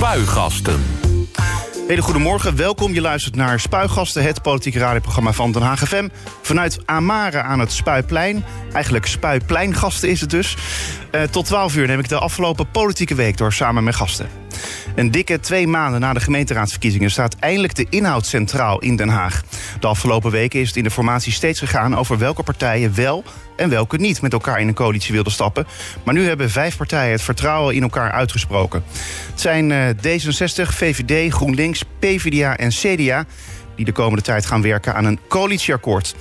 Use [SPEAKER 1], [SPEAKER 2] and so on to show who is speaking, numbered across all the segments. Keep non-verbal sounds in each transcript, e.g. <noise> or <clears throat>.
[SPEAKER 1] Spuigasten.
[SPEAKER 2] Hele goedemorgen, welkom. Je luistert naar Spuigasten, het politieke radioprogramma van Den Haag FM. Vanuit Amare aan het Spuiplein. Eigenlijk Spuipleingasten is het dus. Uh, tot 12 uur neem ik de afgelopen politieke week door samen met gasten. Een dikke twee maanden na de gemeenteraadsverkiezingen staat eindelijk de inhoud centraal in Den Haag. De afgelopen weken is het in de formatie steeds gegaan over welke partijen wel en welke niet met elkaar in een coalitie wilden stappen. Maar nu hebben vijf partijen het vertrouwen in elkaar uitgesproken. Het zijn uh, D66, VVD, GroenLinks, PvdA en CDA die de komende tijd gaan werken aan een coalitieakkoord.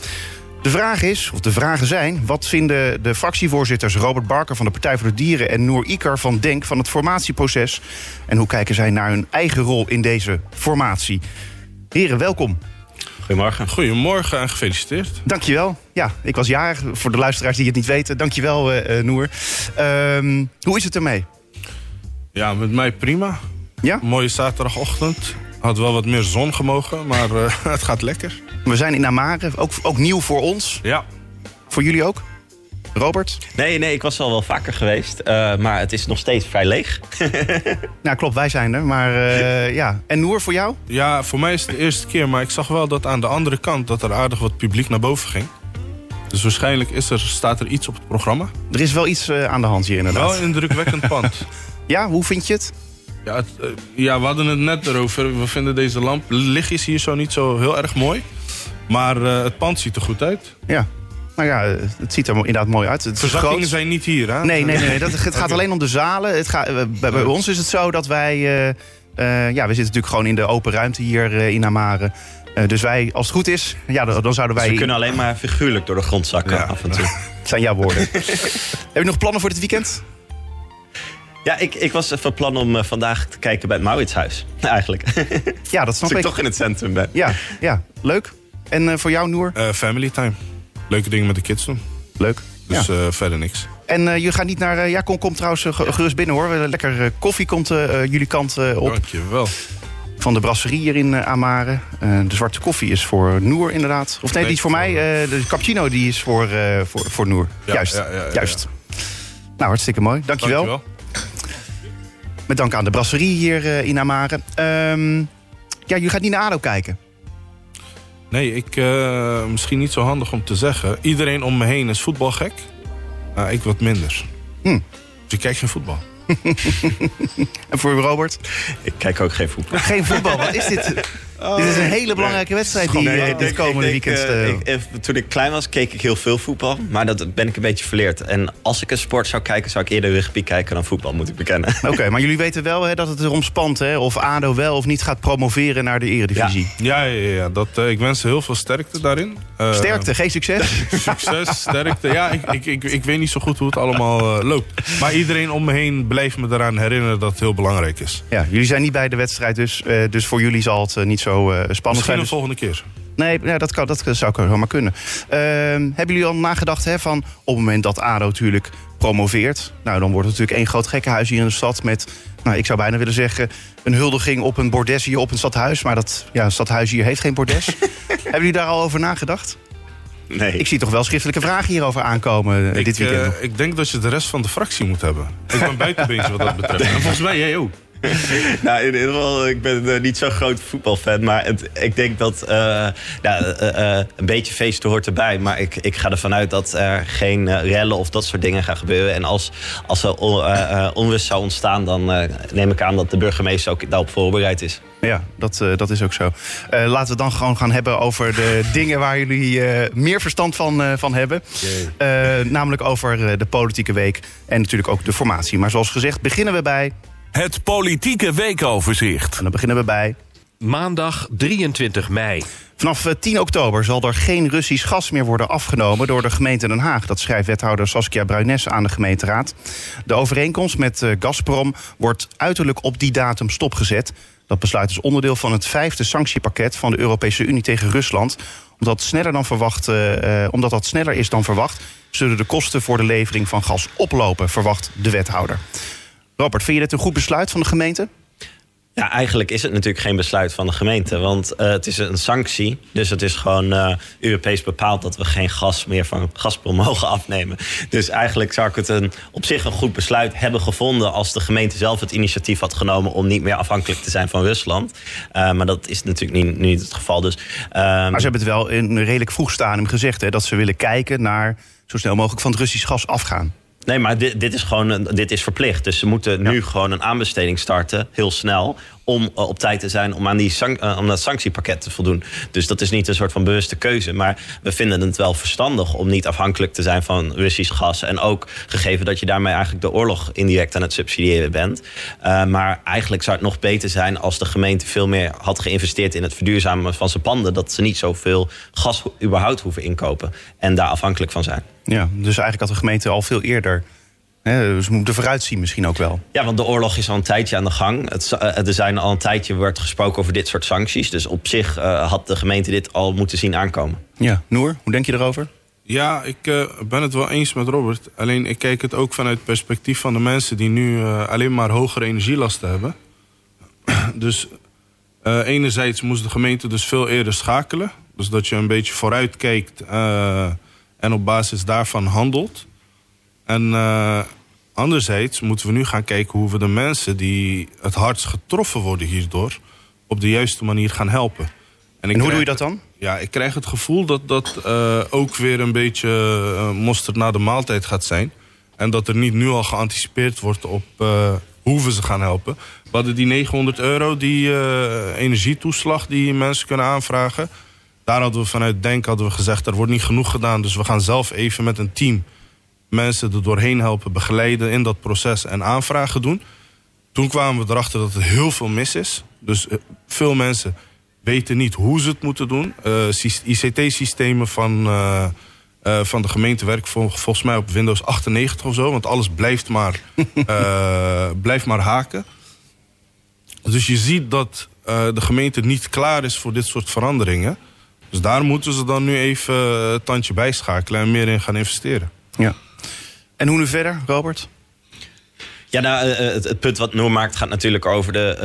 [SPEAKER 2] De vraag is, of de vragen zijn, wat vinden de fractievoorzitters Robert Barker van de Partij voor de Dieren en Noor Ikar van Denk van het formatieproces? En hoe kijken zij naar hun eigen rol in deze formatie? Heren, welkom.
[SPEAKER 3] Goedemorgen.
[SPEAKER 4] Goedemorgen en gefeliciteerd.
[SPEAKER 2] Dankjewel. Ja, ik was jarig. Voor de luisteraars die het niet weten. Dankjewel, uh, Noer. Uh, hoe is het ermee?
[SPEAKER 4] Ja, met mij prima.
[SPEAKER 2] Ja?
[SPEAKER 4] Mooie zaterdagochtend. Had wel wat meer zon gemogen, maar uh, <laughs> het gaat lekker.
[SPEAKER 2] We zijn in Amare, ook, ook nieuw voor ons.
[SPEAKER 4] Ja.
[SPEAKER 2] Voor jullie ook? Robert?
[SPEAKER 3] Nee, nee, ik was al wel vaker geweest. Uh, maar het is nog steeds vrij leeg. <laughs>
[SPEAKER 2] nou, klopt, wij zijn er. Maar uh, ja. En Noor, voor jou?
[SPEAKER 4] Ja, voor mij is het de eerste keer. Maar ik zag wel dat aan de andere kant... dat er aardig wat publiek naar boven ging. Dus waarschijnlijk is er, staat er iets op het programma.
[SPEAKER 2] Er is wel iets uh, aan de hand hier inderdaad.
[SPEAKER 4] Wel een indrukwekkend <laughs> pand.
[SPEAKER 2] ja, hoe vind je het?
[SPEAKER 4] Ja, het, ja, we hadden het net erover. We vinden deze lamp, lichtjes hier zo niet zo heel erg mooi. Maar het pand ziet er goed uit.
[SPEAKER 2] Ja, nou ja, het ziet er inderdaad mooi uit. Het
[SPEAKER 4] Verzakkingen zijn niet hier, hè?
[SPEAKER 2] Nee, nee, nee. Dat, het <laughs> gaat alleen om de zalen. Het gaat, bij, bij ons is het zo dat wij... Uh, uh, ja, we zitten natuurlijk gewoon in de open ruimte hier uh, in Amare. dus wij, als het goed is, ja, dan, dan zouden wij...
[SPEAKER 3] Dus we kunnen alleen maar figuurlijk door de grond zakken ja. af en toe. <laughs>
[SPEAKER 2] Het zijn jouw woorden. <laughs> Heb je nog plannen voor dit weekend?
[SPEAKER 3] Ja, ik, ik was van plan om vandaag te kijken bij het Mauritshuis. Eigenlijk.
[SPEAKER 2] Ja, dat snap
[SPEAKER 3] Als
[SPEAKER 2] ik.
[SPEAKER 3] ik toch in het centrum ben.
[SPEAKER 2] Ja, ja. leuk. En voor jou, Noer?
[SPEAKER 4] family time leuke dingen met de kids doen.
[SPEAKER 2] Leuk.
[SPEAKER 4] Dus
[SPEAKER 2] ja.
[SPEAKER 4] uh, verder niks.
[SPEAKER 2] En uh, je gaat niet naar... Uh, ja, kom, kom trouwens gerust binnen hoor. Lekker koffie komt jullie kant op.
[SPEAKER 4] Dankjewel.
[SPEAKER 2] Van de brasserie hier in Amare. de zwarte koffie is voor Noer inderdaad. Of nee, die is voor mij. de cappuccino die is voor, voor, voor Noer.
[SPEAKER 4] Ja,
[SPEAKER 2] juist.
[SPEAKER 4] Ja, ja,
[SPEAKER 2] juist. Nou, hartstikke mooi. Dankjewel.
[SPEAKER 4] Dankjewel.
[SPEAKER 2] Met dank aan de brasserie hier in Amare. Um, ja, je gaat niet naar ADO kijken.
[SPEAKER 4] Nee, ik, uh, misschien niet zo handig om te zeggen. Iedereen om me heen is voetbalgek. Uh, ik wat minder.
[SPEAKER 2] Hm.
[SPEAKER 4] Dus ik kijk geen voetbal. <laughs>
[SPEAKER 2] en voor Robert?
[SPEAKER 3] Ik kijk ook geen voetbal.
[SPEAKER 2] Geen voetbal, wat is dit? Oh, dit is een hele belangrijke wedstrijd die nee, dit komende
[SPEAKER 3] ik,
[SPEAKER 2] weekend...
[SPEAKER 3] Uh, ik, toen ik klein was, keek ik heel veel voetbal. Maar dat ben ik een beetje verleerd. En als ik een sport zou kijken, zou ik eerder rugby kijken dan voetbal, moet ik bekennen.
[SPEAKER 2] Oké, okay, <laughs> maar jullie weten wel hè, dat het erom spant, hè? Of ADO wel of niet gaat promoveren naar de eredivisie.
[SPEAKER 4] Ja, ja, ja, ja. Dat, uh, ik wens heel veel sterkte daarin.
[SPEAKER 2] Uh, sterkte, geen succes? <laughs>
[SPEAKER 4] succes, sterkte. Ja, ik, ik, ik, ik, weet niet zo goed hoe het allemaal loopt. Maar iedereen om me heen blijft me eraan herinneren dat het heel belangrijk is.
[SPEAKER 2] Ja, jullie zijn niet bij de wedstrijd, dus, dus voor jullie zal het niet zo spannend
[SPEAKER 4] Misschien de volgende keer.
[SPEAKER 2] Nee, ja, dat, kan, dat zou zomaar kunnen. Uh, hebben jullie al nagedacht hè, van op het moment dat ADO natuurlijk promoveert... nou, dan wordt het natuurlijk één groot gekkenhuis hier in de stad... met, nou, ik zou bijna willen zeggen, een huldiging op een bordes hier op een stadhuis. Maar dat ja, stadhuis hier heeft geen bordes. <laughs> hebben jullie daar al over nagedacht?
[SPEAKER 3] Nee.
[SPEAKER 2] Ik zie toch wel schriftelijke vragen hierover aankomen
[SPEAKER 4] ik,
[SPEAKER 2] dit weekend.
[SPEAKER 4] Uh, ik denk dat je de rest van de fractie moet hebben. Ik ben buitenbeentje wat dat betreft. <laughs> En volgens mij jij ook. <laughs>
[SPEAKER 3] nou, in ieder geval, ik ben uh, niet zo'n groot voetbalfan. Maar het, ik denk dat uh, nou, uh, een beetje feesten hoort erbij. Maar ik, ik ga ervan uit dat er geen rellen of dat soort dingen gaan gebeuren. En als, als er on, onrust zou ontstaan, dan neem ik aan dat de burgemeester ook daarop voorbereid is.
[SPEAKER 2] Ja, dat, dat is ook zo. laten we dan gewoon gaan hebben over de <laughs> dingen waar jullie meer verstand van, van hebben. namelijk over de politieke week en natuurlijk ook de formatie. Maar zoals gezegd, beginnen we bij
[SPEAKER 1] het politieke weekoverzicht.
[SPEAKER 2] En dan beginnen we bij...
[SPEAKER 1] Maandag 23 mei.
[SPEAKER 2] Vanaf 10 oktober zal er geen Russisch gas meer worden afgenomen door de gemeente Den Haag. Dat schrijft wethouder Saskia Bruines aan de gemeenteraad. De overeenkomst met Gazprom wordt uiterlijk op die datum stopgezet. Dat besluit is onderdeel van het vijfde sanctiepakket van de Europese Unie tegen Rusland. Omdat, sneller dan verwacht, uh, omdat dat sneller is dan verwacht, zullen de kosten voor de levering van gas oplopen, verwacht de wethouder. Robert, vind je dit een goed besluit van de gemeente?
[SPEAKER 3] Ja, eigenlijk is het natuurlijk geen besluit van de gemeente. Want uh, het is een sanctie. Dus het is gewoon uh, Europees bepaald dat we geen gas meer van Gazprom <laughs> mogen afnemen. Dus eigenlijk zou ik het een, op zich een goed besluit hebben gevonden. als de gemeente zelf het initiatief had genomen. om niet meer afhankelijk te zijn van Rusland. Uh, maar dat is natuurlijk niet, niet het geval. Dus,
[SPEAKER 2] maar ze hebben het wel in een redelijk vroeg stadium gezegd. Hè, dat ze willen kijken naar zo snel mogelijk van het Russisch gas afgaan.
[SPEAKER 3] Nee, maar dit, dit, is gewoon dit is verplicht. Dus ze moeten nu gewoon een aanbesteding starten, heel snel. Om uh, op tijd te zijn om aan die uh, om dat sanctiepakket te voldoen. Dus dat is niet een soort van bewuste keuze. Maar we vinden het wel verstandig om niet afhankelijk te zijn van Russisch gas. En ook gegeven dat je daarmee eigenlijk de oorlog indirect aan het subsidiëren bent. Uh, maar eigenlijk zou het nog beter zijn als de gemeente veel meer had geïnvesteerd in het verduurzamen van zijn panden. Dat ze niet zoveel gas überhaupt hoeven inkopen en daar afhankelijk van zijn.
[SPEAKER 2] Ja, dus eigenlijk had de gemeente al veel eerder. Hè, ze moeten vooruitzien misschien ook wel.
[SPEAKER 3] Ja, want de oorlog is al een tijdje aan de gang. Het, er zijn al een tijdje wordt gesproken over dit soort sancties. Dus op zich uh, had de gemeente dit al moeten zien aankomen.
[SPEAKER 2] Ja, Noor, hoe denk je erover?
[SPEAKER 4] Ja, ik uh, ben het wel eens met Robert. Alleen ik kijk het ook vanuit het perspectief van de mensen die nu uh, alleen maar hogere energielasten hebben. <clears throat> dus enerzijds moest de gemeente dus veel eerder schakelen. Dus dat je een beetje vooruit kijkt en op basis daarvan handelt. En anderzijds moeten we nu gaan kijken hoe we de mensen die het hardst getroffen worden hierdoor op de juiste manier gaan helpen.
[SPEAKER 2] En, en hoe doe je dat dan?
[SPEAKER 4] Ja, ik krijg het gevoel dat dat uh, ook weer een beetje uh, mosterd na de maaltijd gaat zijn. En dat er niet nu al geanticipeerd wordt op hoe we ze gaan helpen. We hadden die 900 euro, die energietoeslag die mensen kunnen aanvragen. Daar hadden we vanuit Denk hadden we gezegd, er wordt niet genoeg gedaan. Dus we gaan zelf even met een team mensen er doorheen helpen, begeleiden in dat proces en aanvragen doen. Toen kwamen we erachter dat er heel veel mis is. Dus uh, veel mensen weten niet hoe ze het moeten doen. Uh, ICT-systemen van, uh, van de gemeente werken vol, volgens mij op Windows 98 of zo. Want alles blijft maar, <laughs> blijft maar haken. Dus je ziet dat de gemeente niet klaar is voor dit soort veranderingen. Dus daar moeten ze dan nu even het tandje bijschakelen en meer in gaan investeren.
[SPEAKER 2] Ja. En hoe nu verder, Robert?
[SPEAKER 3] Ja, nou, het, het, punt wat Noor maakt gaat natuurlijk over de,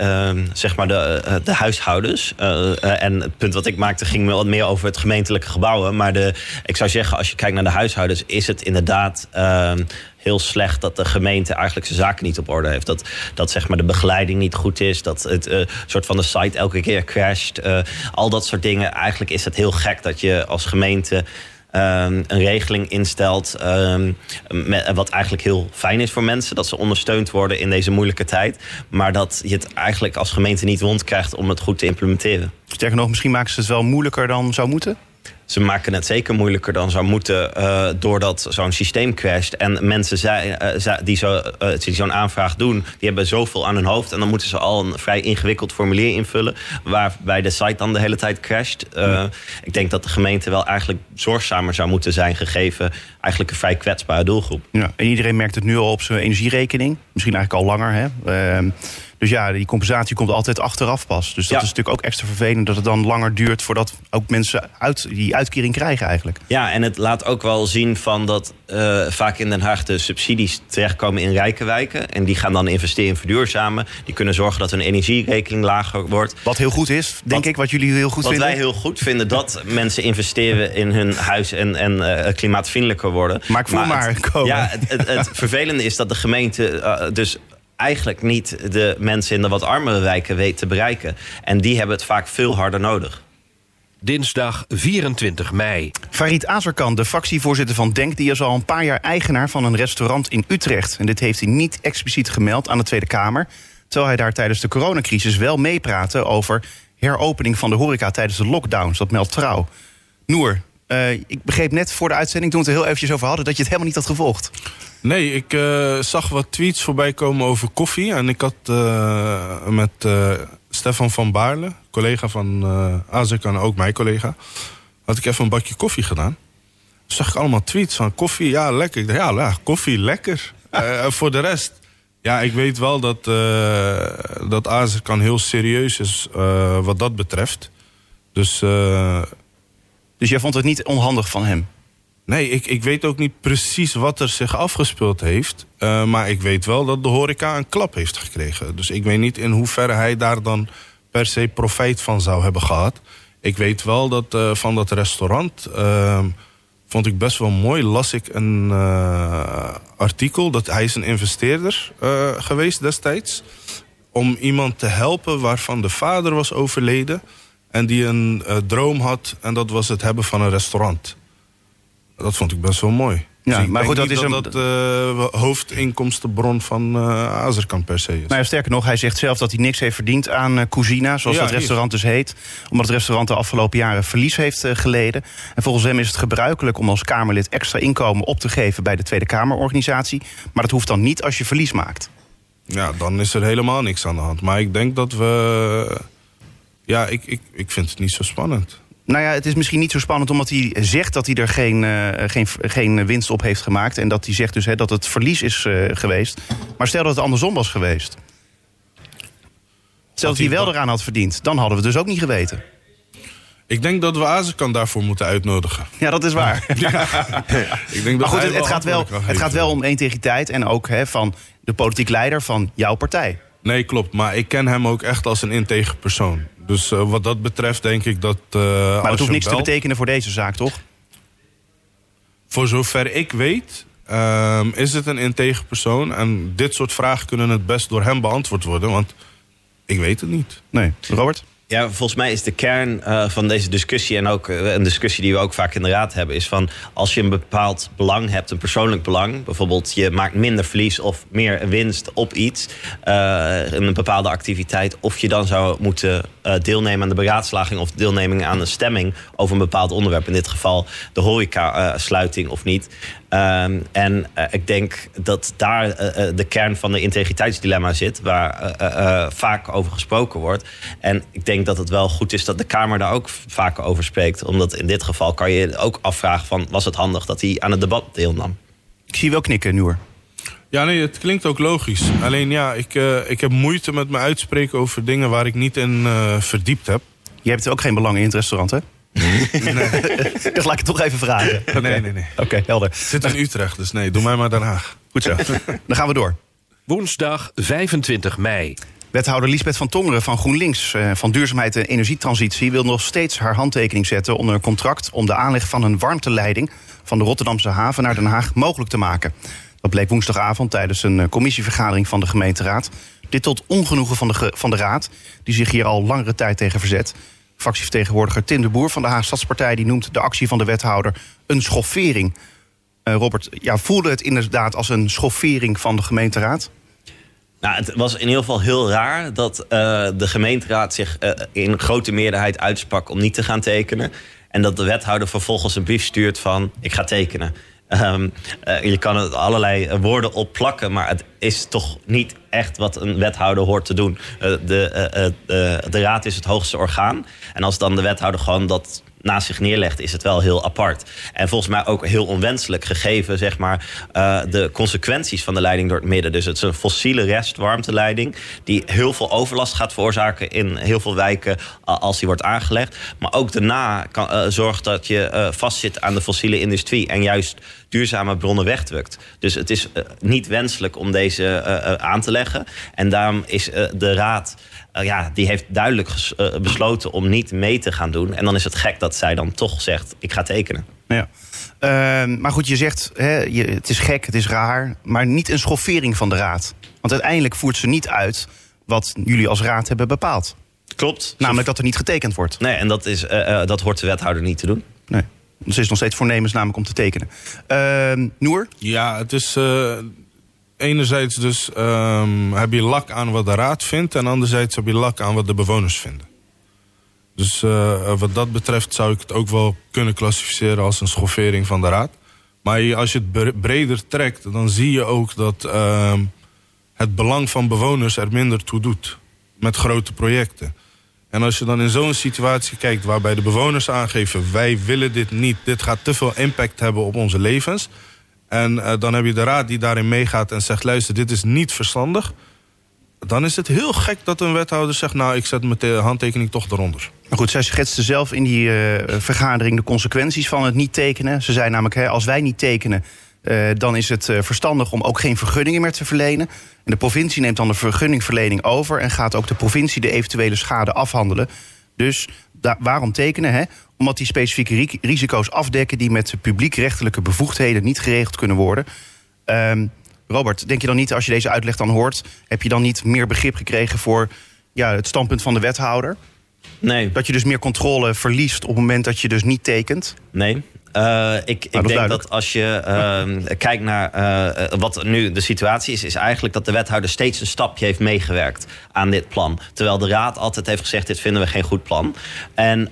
[SPEAKER 3] uh, uh, zeg maar de, de huishoudens. en het punt wat ik maakte ging wat meer over het gemeentelijke gebouwen. Maar de, ik zou zeggen, als je kijkt naar de huishoudens, is het inderdaad ehm, heel slecht dat de gemeente eigenlijk zijn zaken niet op orde heeft. Dat, dat zeg maar de begeleiding niet goed is. Dat het uh, soort van de site elke keer crasht. Al dat soort dingen. Eigenlijk is het heel gek dat je als gemeente. Um, een regeling instelt. Um, met, wat eigenlijk heel fijn is voor mensen. Dat ze ondersteund worden in deze moeilijke tijd. Maar dat je het eigenlijk als gemeente niet rondkrijgt om het goed te implementeren.
[SPEAKER 2] Sterker nog, misschien maken ze het wel moeilijker dan zou moeten?
[SPEAKER 3] Ze maken het zeker moeilijker dan zou moeten uh, doordat zo'n systeem crasht. En mensen uh, die zo'n uh, zo aanvraag doen, die hebben zoveel aan hun hoofd. En dan moeten ze al een vrij ingewikkeld formulier invullen, waarbij de site dan de hele tijd crasht. Ik denk dat de gemeente wel eigenlijk zorgzamer zou moeten zijn, gegeven eigenlijk een vrij kwetsbare doelgroep.
[SPEAKER 2] Ja, en iedereen merkt het nu al op zijn energierekening. Misschien eigenlijk al langer. Hè? Dus ja, die compensatie komt altijd achteraf pas. Dus dat ja. is natuurlijk ook extra vervelend dat het dan langer duurt voordat ook mensen uit, die uitkering krijgen eigenlijk.
[SPEAKER 3] Ja, en het laat ook wel zien van dat uh, vaak in Den Haag de subsidies terechtkomen in rijke wijken. En die gaan dan investeren in verduurzamen. Die kunnen zorgen dat hun energierekening lager wordt.
[SPEAKER 2] Wat heel goed is, denk wat, ik, wat jullie heel goed
[SPEAKER 3] wat
[SPEAKER 2] vinden.
[SPEAKER 3] Wat wij heel goed vinden, dat <laughs> mensen investeren in hun huis en, en uh, klimaatvriendelijker worden.
[SPEAKER 2] Maar ik voel maar, maar <laughs>
[SPEAKER 3] het,
[SPEAKER 2] komen.
[SPEAKER 3] Ja, het, het, het vervelende is dat de gemeente uh, dus eigenlijk niet de mensen in de wat armere wijken weet te bereiken. En die hebben het vaak veel harder nodig.
[SPEAKER 1] Dinsdag 24 mei.
[SPEAKER 2] Farid Azarkan, de fractievoorzitter van Denk... die is al een paar jaar eigenaar van een restaurant in Utrecht. En dit heeft hij niet expliciet gemeld aan de Tweede Kamer... terwijl hij daar tijdens de coronacrisis wel meepraatte... over heropening van de horeca tijdens de lockdowns. Dat meldt Trouw. Noer, uh, ik begreep net voor de uitzending, toen we het er heel eventjes over hadden... dat je het helemaal niet had gevolgd.
[SPEAKER 4] Nee, ik uh, zag wat tweets voorbij komen over koffie. En ik had uh, met Stefan van Baarle, collega van uh, Azek ook mijn collega... had ik even een bakje koffie gedaan. Toen zag ik allemaal tweets van koffie, ja, lekker. Ik dacht, ja, ja koffie, lekker. <laughs> voor de rest, ja, ik weet wel dat, dat Azek heel serieus is wat dat betreft. Dus...
[SPEAKER 2] dus jij vond het niet onhandig van hem?
[SPEAKER 4] Nee, ik, ik weet ook niet precies wat er zich afgespeeld heeft. Uh, maar ik weet wel dat de horeca een klap heeft gekregen. Dus ik weet niet in hoeverre hij daar dan per se profijt van zou hebben gehad. Ik weet wel dat uh, van dat restaurant... Uh, vond ik best wel mooi. Las ik een uh, artikel dat hij is een investeerder geweest destijds. Om iemand te helpen waarvan de vader was overleden. En die een droom had. En dat was het hebben van een restaurant. Dat vond ik best wel mooi. Ja, dus maar goed, dat is dat, dat uh, hoofdinkomstenbron van uh, Azerkamp per se is.
[SPEAKER 2] Nou ja, sterker nog, hij zegt zelf dat hij niks heeft verdiend aan uh, Cousina, zoals ja, dat restaurant dus heet. Omdat het restaurant de afgelopen jaren verlies heeft geleden. En volgens hem is het gebruikelijk om als Kamerlid extra inkomen op te geven bij de Tweede Kamerorganisatie. Maar dat hoeft dan niet als je verlies maakt.
[SPEAKER 4] Ja, dan is er helemaal niks aan de hand. Maar ik denk dat we. Ja, ik, ik, ik vind het niet zo spannend.
[SPEAKER 2] Nou ja, het is misschien niet zo spannend omdat hij zegt dat hij er geen, uh, geen, geen winst op heeft gemaakt. En dat hij zegt dus hè, dat het verlies is uh, geweest. Maar stel dat het andersom was geweest. Stel dat hij wel eraan had verdiend. Dan hadden we het dus ook niet geweten.
[SPEAKER 4] Ik denk dat we Azekan daarvoor moeten uitnodigen.
[SPEAKER 2] Ja, dat is waar. <laughs> Ja.
[SPEAKER 4] Ik denk dat
[SPEAKER 2] maar goed, het, gaat wel, het gaat wel om integriteit en ook hè, van de politiek leider van jouw partij.
[SPEAKER 4] Nee, klopt. Maar ik ken hem ook echt als een integer persoon. Dus uh, wat dat betreft denk ik dat... Uh,
[SPEAKER 2] maar dat hoeft niks te betekenen voor deze zaak, toch?
[SPEAKER 4] Voor zover ik weet, uh, is het een integer persoon. En dit soort vragen kunnen het best door hem beantwoord worden. Want ik weet het niet.
[SPEAKER 2] Nee. Robert?
[SPEAKER 3] Ja, volgens mij is de kern uh, van deze discussie... en ook uh, een discussie die we ook vaak in de raad hebben... is van als je een bepaald belang hebt, een persoonlijk belang... bijvoorbeeld je maakt minder verlies of meer winst op iets... Uh, een bepaalde activiteit... of je dan zou moeten deelnemen aan de beraadslaging... of deelneming aan een stemming over een bepaald onderwerp. In dit geval de horeca-sluiting of niet. Um, en uh, ik denk dat daar uh, de kern van de integriteitsdilemma zit, waar uh, vaak over gesproken wordt. En ik denk dat het wel goed is dat de Kamer daar ook vaker over spreekt. Omdat in dit geval kan je ook afvragen van was het handig dat hij aan het debat deelnam.
[SPEAKER 2] Ik zie wel knikken, Noer.
[SPEAKER 4] Ja, nee, het klinkt ook logisch. Alleen ja, ik, ik heb moeite met me uitspreken over dingen waar ik niet in verdiept heb.
[SPEAKER 2] Je hebt ook geen belang in het restaurant, hè? Nee. <laughs> dus laat ik het toch even vragen.
[SPEAKER 4] Okay. Nee, nee, nee.
[SPEAKER 2] Oké, helder.
[SPEAKER 4] Het zit in Utrecht, dus nee, doe mij maar Den Haag.
[SPEAKER 2] Goed zo. <laughs> Dan gaan we door.
[SPEAKER 1] Woensdag 25 mei.
[SPEAKER 2] Wethouder Liesbeth van Tongeren van GroenLinks eh, van Duurzaamheid en Energietransitie wil nog steeds haar handtekening zetten onder een contract om de aanleg van een warmteleiding van de Rotterdamse haven naar Den Haag mogelijk te maken. Dat bleek woensdagavond tijdens een eh, commissievergadering van de gemeenteraad. Dit tot ongenoegen van de, van de raad, die zich hier al langere tijd tegen verzet. Fractievertegenwoordiger Tim de Boer van de Haag Stadspartij... die noemt de actie van de wethouder een schoffering. Uh, Robert, ja, voelde het inderdaad als een schoffering van de gemeenteraad?
[SPEAKER 3] Nou, het was in ieder geval heel raar dat uh, de gemeenteraad zich uh, in grote meerderheid uitsprak om niet te gaan tekenen. En dat de wethouder vervolgens een brief stuurt van ik ga tekenen. Um, uh, je kan er allerlei woorden op plakken, maar het is toch niet echt wat een wethouder hoort te doen. De, uh, de raad is het hoogste orgaan. En als dan de wethouder gewoon dat naast zich neerlegt, is het wel heel apart. En volgens mij ook heel onwenselijk gegeven, zeg maar, uh, de consequenties van de leiding door het midden. Dus het is een fossiele restwarmteleiding die heel veel overlast gaat veroorzaken in heel veel wijken als die wordt aangelegd. Maar ook daarna kan, uh, zorgt dat je vastzit aan de fossiele industrie en juist duurzame bronnen wegdrukt. Dus het is niet wenselijk om deze aan te leggen. En daarom is de raad uh, ja, die heeft duidelijk uh, besloten om niet mee te gaan doen. En dan is het gek dat zij dan toch zegt: ik ga tekenen.
[SPEAKER 2] Ja. Uh, maar goed, je zegt hè, je, het is gek, het is raar, maar niet een schoffering van de raad. Want uiteindelijk voert ze niet uit wat jullie als raad hebben bepaald.
[SPEAKER 3] Klopt.
[SPEAKER 2] Namelijk dat er niet getekend wordt.
[SPEAKER 3] Nee, en dat, is, uh, dat hoort de wethouder niet te doen.
[SPEAKER 2] Nee. Dus is nog steeds voornemens namelijk om te tekenen. Uh, Noer?
[SPEAKER 4] Ja, het is enerzijds dus um, heb je lak aan wat de raad vindt... en anderzijds heb je lak aan wat de bewoners vinden. Dus uh, wat dat betreft zou ik het ook wel kunnen klassificeren... als een schoffering van de raad. Maar als je het breder trekt, dan zie je ook dat... Uh, het belang van bewoners er minder toe doet. Met grote projecten. En als je dan in zo'n situatie kijkt waarbij de bewoners aangeven... wij willen dit niet, dit gaat te veel impact hebben op onze levens en uh, dan heb je de raad die daarin meegaat en zegt... luister, dit is niet verstandig. dan is het heel gek dat een wethouder zegt... nou, ik zet mijn handtekening toch eronder.
[SPEAKER 2] Maar goed, zij schetste zelf in die uh, vergadering de consequenties van het niet tekenen. Ze zei namelijk, hè, als wij niet tekenen... Uh, dan is het verstandig om ook geen vergunningen meer te verlenen. En de provincie neemt dan de vergunningverlening over... en gaat ook de provincie de eventuele schade afhandelen. Dus waarom tekenen? Hè? Omdat die specifieke risico's afdekken... die met publiekrechtelijke bevoegdheden niet geregeld kunnen worden... Um, Robert, denk je dan niet, als je deze uitleg dan hoort... heb je dan niet meer begrip gekregen voor ja, het standpunt van de wethouder?
[SPEAKER 3] Nee.
[SPEAKER 2] Dat je dus meer controle verliest op het moment dat je dus niet tekent?
[SPEAKER 3] Nee, uh, ik, ik denk dat als je uh, kijkt naar uh, wat nu de situatie is, is eigenlijk dat de wethouder steeds een stapje heeft meegewerkt aan dit plan. Terwijl de raad altijd heeft gezegd: dit vinden we geen goed plan. En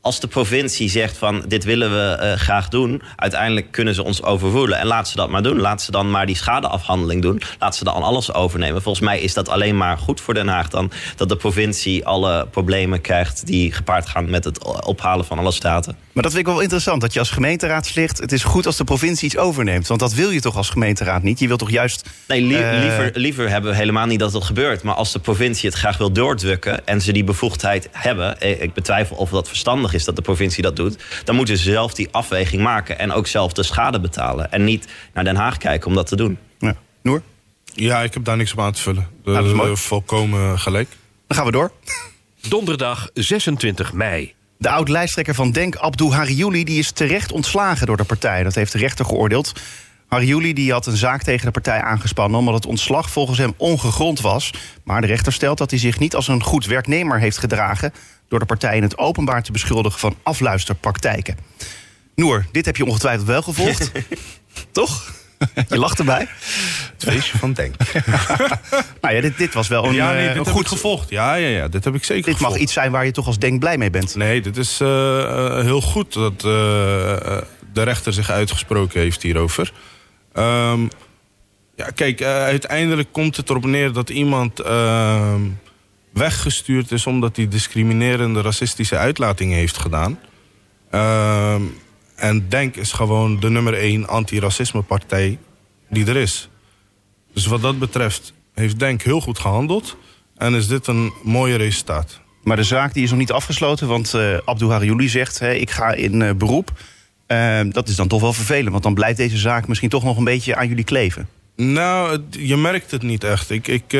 [SPEAKER 3] als de provincie zegt van dit willen we uh, graag doen, uiteindelijk kunnen ze ons overvoelen. En laat ze dat maar doen. Laat ze dan maar die schadeafhandeling doen. Laat ze dan alles overnemen. Volgens mij is dat alleen maar goed voor Den Haag dan dat de provincie alle problemen krijgt die gepaard gaan met het ophalen van alle staten.
[SPEAKER 2] Maar dat vind ik wel interessant, dat je als gemeenteraadslid... het is goed als de provincie iets overneemt. Want dat wil je toch als gemeenteraad niet? Je wilt toch juist...
[SPEAKER 3] Nee, uh... liever, liever hebben we helemaal niet dat het gebeurt. Maar als de provincie het graag wil doordrukken... en ze die bevoegdheid hebben... Eh, ik betwijfel of dat verstandig is dat de provincie dat doet... dan moeten ze zelf die afweging maken... en ook zelf de schade betalen. En niet naar Den Haag kijken om dat te doen.
[SPEAKER 2] Ja. Noor?
[SPEAKER 4] Ja, ik heb daar niks op aan te vullen. De, dat is mooi. Volkomen gelijk.
[SPEAKER 2] Dan gaan we door.
[SPEAKER 1] Donderdag 26 mei.
[SPEAKER 2] De oud-lijsttrekker van Denk, Abdou Hariouli, die is terecht ontslagen door de partij. Dat heeft de rechter geoordeeld. Hariouli die had een zaak tegen de partij aangespannen... omdat het ontslag volgens hem ongegrond was. Maar de rechter stelt dat hij zich niet als een goed werknemer heeft gedragen... door de partij in het openbaar te beschuldigen van afluisterpraktijken. Noor, dit heb je ongetwijfeld wel gevolgd. <laughs> Toch? Je lacht erbij.
[SPEAKER 4] Het feestje van Denk. <laughs>
[SPEAKER 2] nou ja, dit, dit was wel een,
[SPEAKER 4] ja, nee,
[SPEAKER 2] eh,
[SPEAKER 4] dit
[SPEAKER 2] een goed
[SPEAKER 4] gevolgd. Ja, ja, ja, dit heb ik zeker
[SPEAKER 2] Dit
[SPEAKER 4] gevolgd.
[SPEAKER 2] mag iets zijn waar je toch als Denk blij mee bent.
[SPEAKER 4] Nee, dit is uh, uh, heel goed dat uh, de rechter zich uitgesproken heeft hierover. Um, ja, kijk, uiteindelijk komt het erop neer dat iemand ehm, weggestuurd is... omdat hij discriminerende racistische uitlatingen heeft gedaan. Um, en DENK is gewoon de nummer één antiracismepartij die er is. Dus wat dat betreft heeft DENK heel goed gehandeld. En is dit een mooie resultaat.
[SPEAKER 2] Maar de zaak die is nog niet afgesloten, want uh, Abdou Hariouli zegt... Hey, ik ga in uh, beroep. Uh, dat is dan toch wel vervelend, want dan blijft deze zaak misschien toch nog een beetje aan jullie kleven.
[SPEAKER 4] Nou, het, je merkt het niet echt. Ik, ik,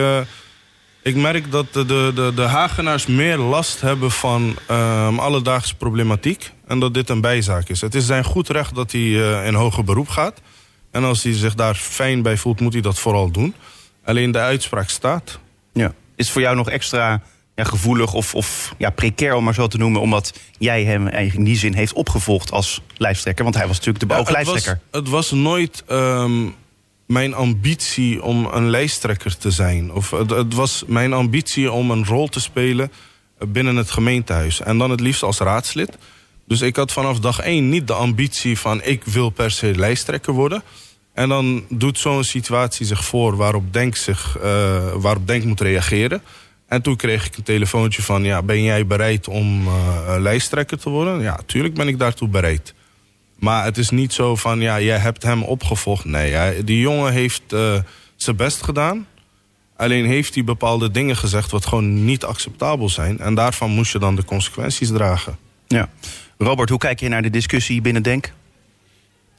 [SPEAKER 4] ik merk dat de, de, de Hagenaars meer last hebben van um, alledaagse problematiek. En dat dit een bijzaak is. Het is zijn goed recht dat hij uh, in hoger beroep gaat. En als hij zich daar fijn bij voelt, moet hij dat vooral doen. Alleen de uitspraak staat.
[SPEAKER 2] Ja. Is het voor jou nog extra ja, gevoelig of, of ja, precair, om maar zo te noemen... omdat jij hem eigenlijk in die zin heeft opgevolgd als lijsttrekker? Want hij was natuurlijk de beooglijsttrekker.
[SPEAKER 4] Ja, het, was, het was nooit... Um, mijn ambitie om een lijsttrekker te zijn. Of het, was mijn ambitie om een rol te spelen binnen het gemeentehuis. En dan het liefst als raadslid. Dus ik had vanaf dag één niet de ambitie van... ik wil per se lijsttrekker worden. En dan doet zo'n situatie zich voor waarop Denk, zich, uh, waarop Denk moet reageren. En toen kreeg ik een telefoontje van... ja, ben jij bereid om uh, lijsttrekker te worden? Ja, tuurlijk ben ik daartoe bereid. Maar het is niet zo van, ja, jij hebt hem opgevolgd. Nee, die jongen heeft uh, zijn best gedaan. Alleen heeft hij bepaalde dingen gezegd wat gewoon niet acceptabel zijn. En daarvan moest je dan de consequenties dragen.
[SPEAKER 2] Ja. Robert, hoe kijk je naar de discussie binnen Denk?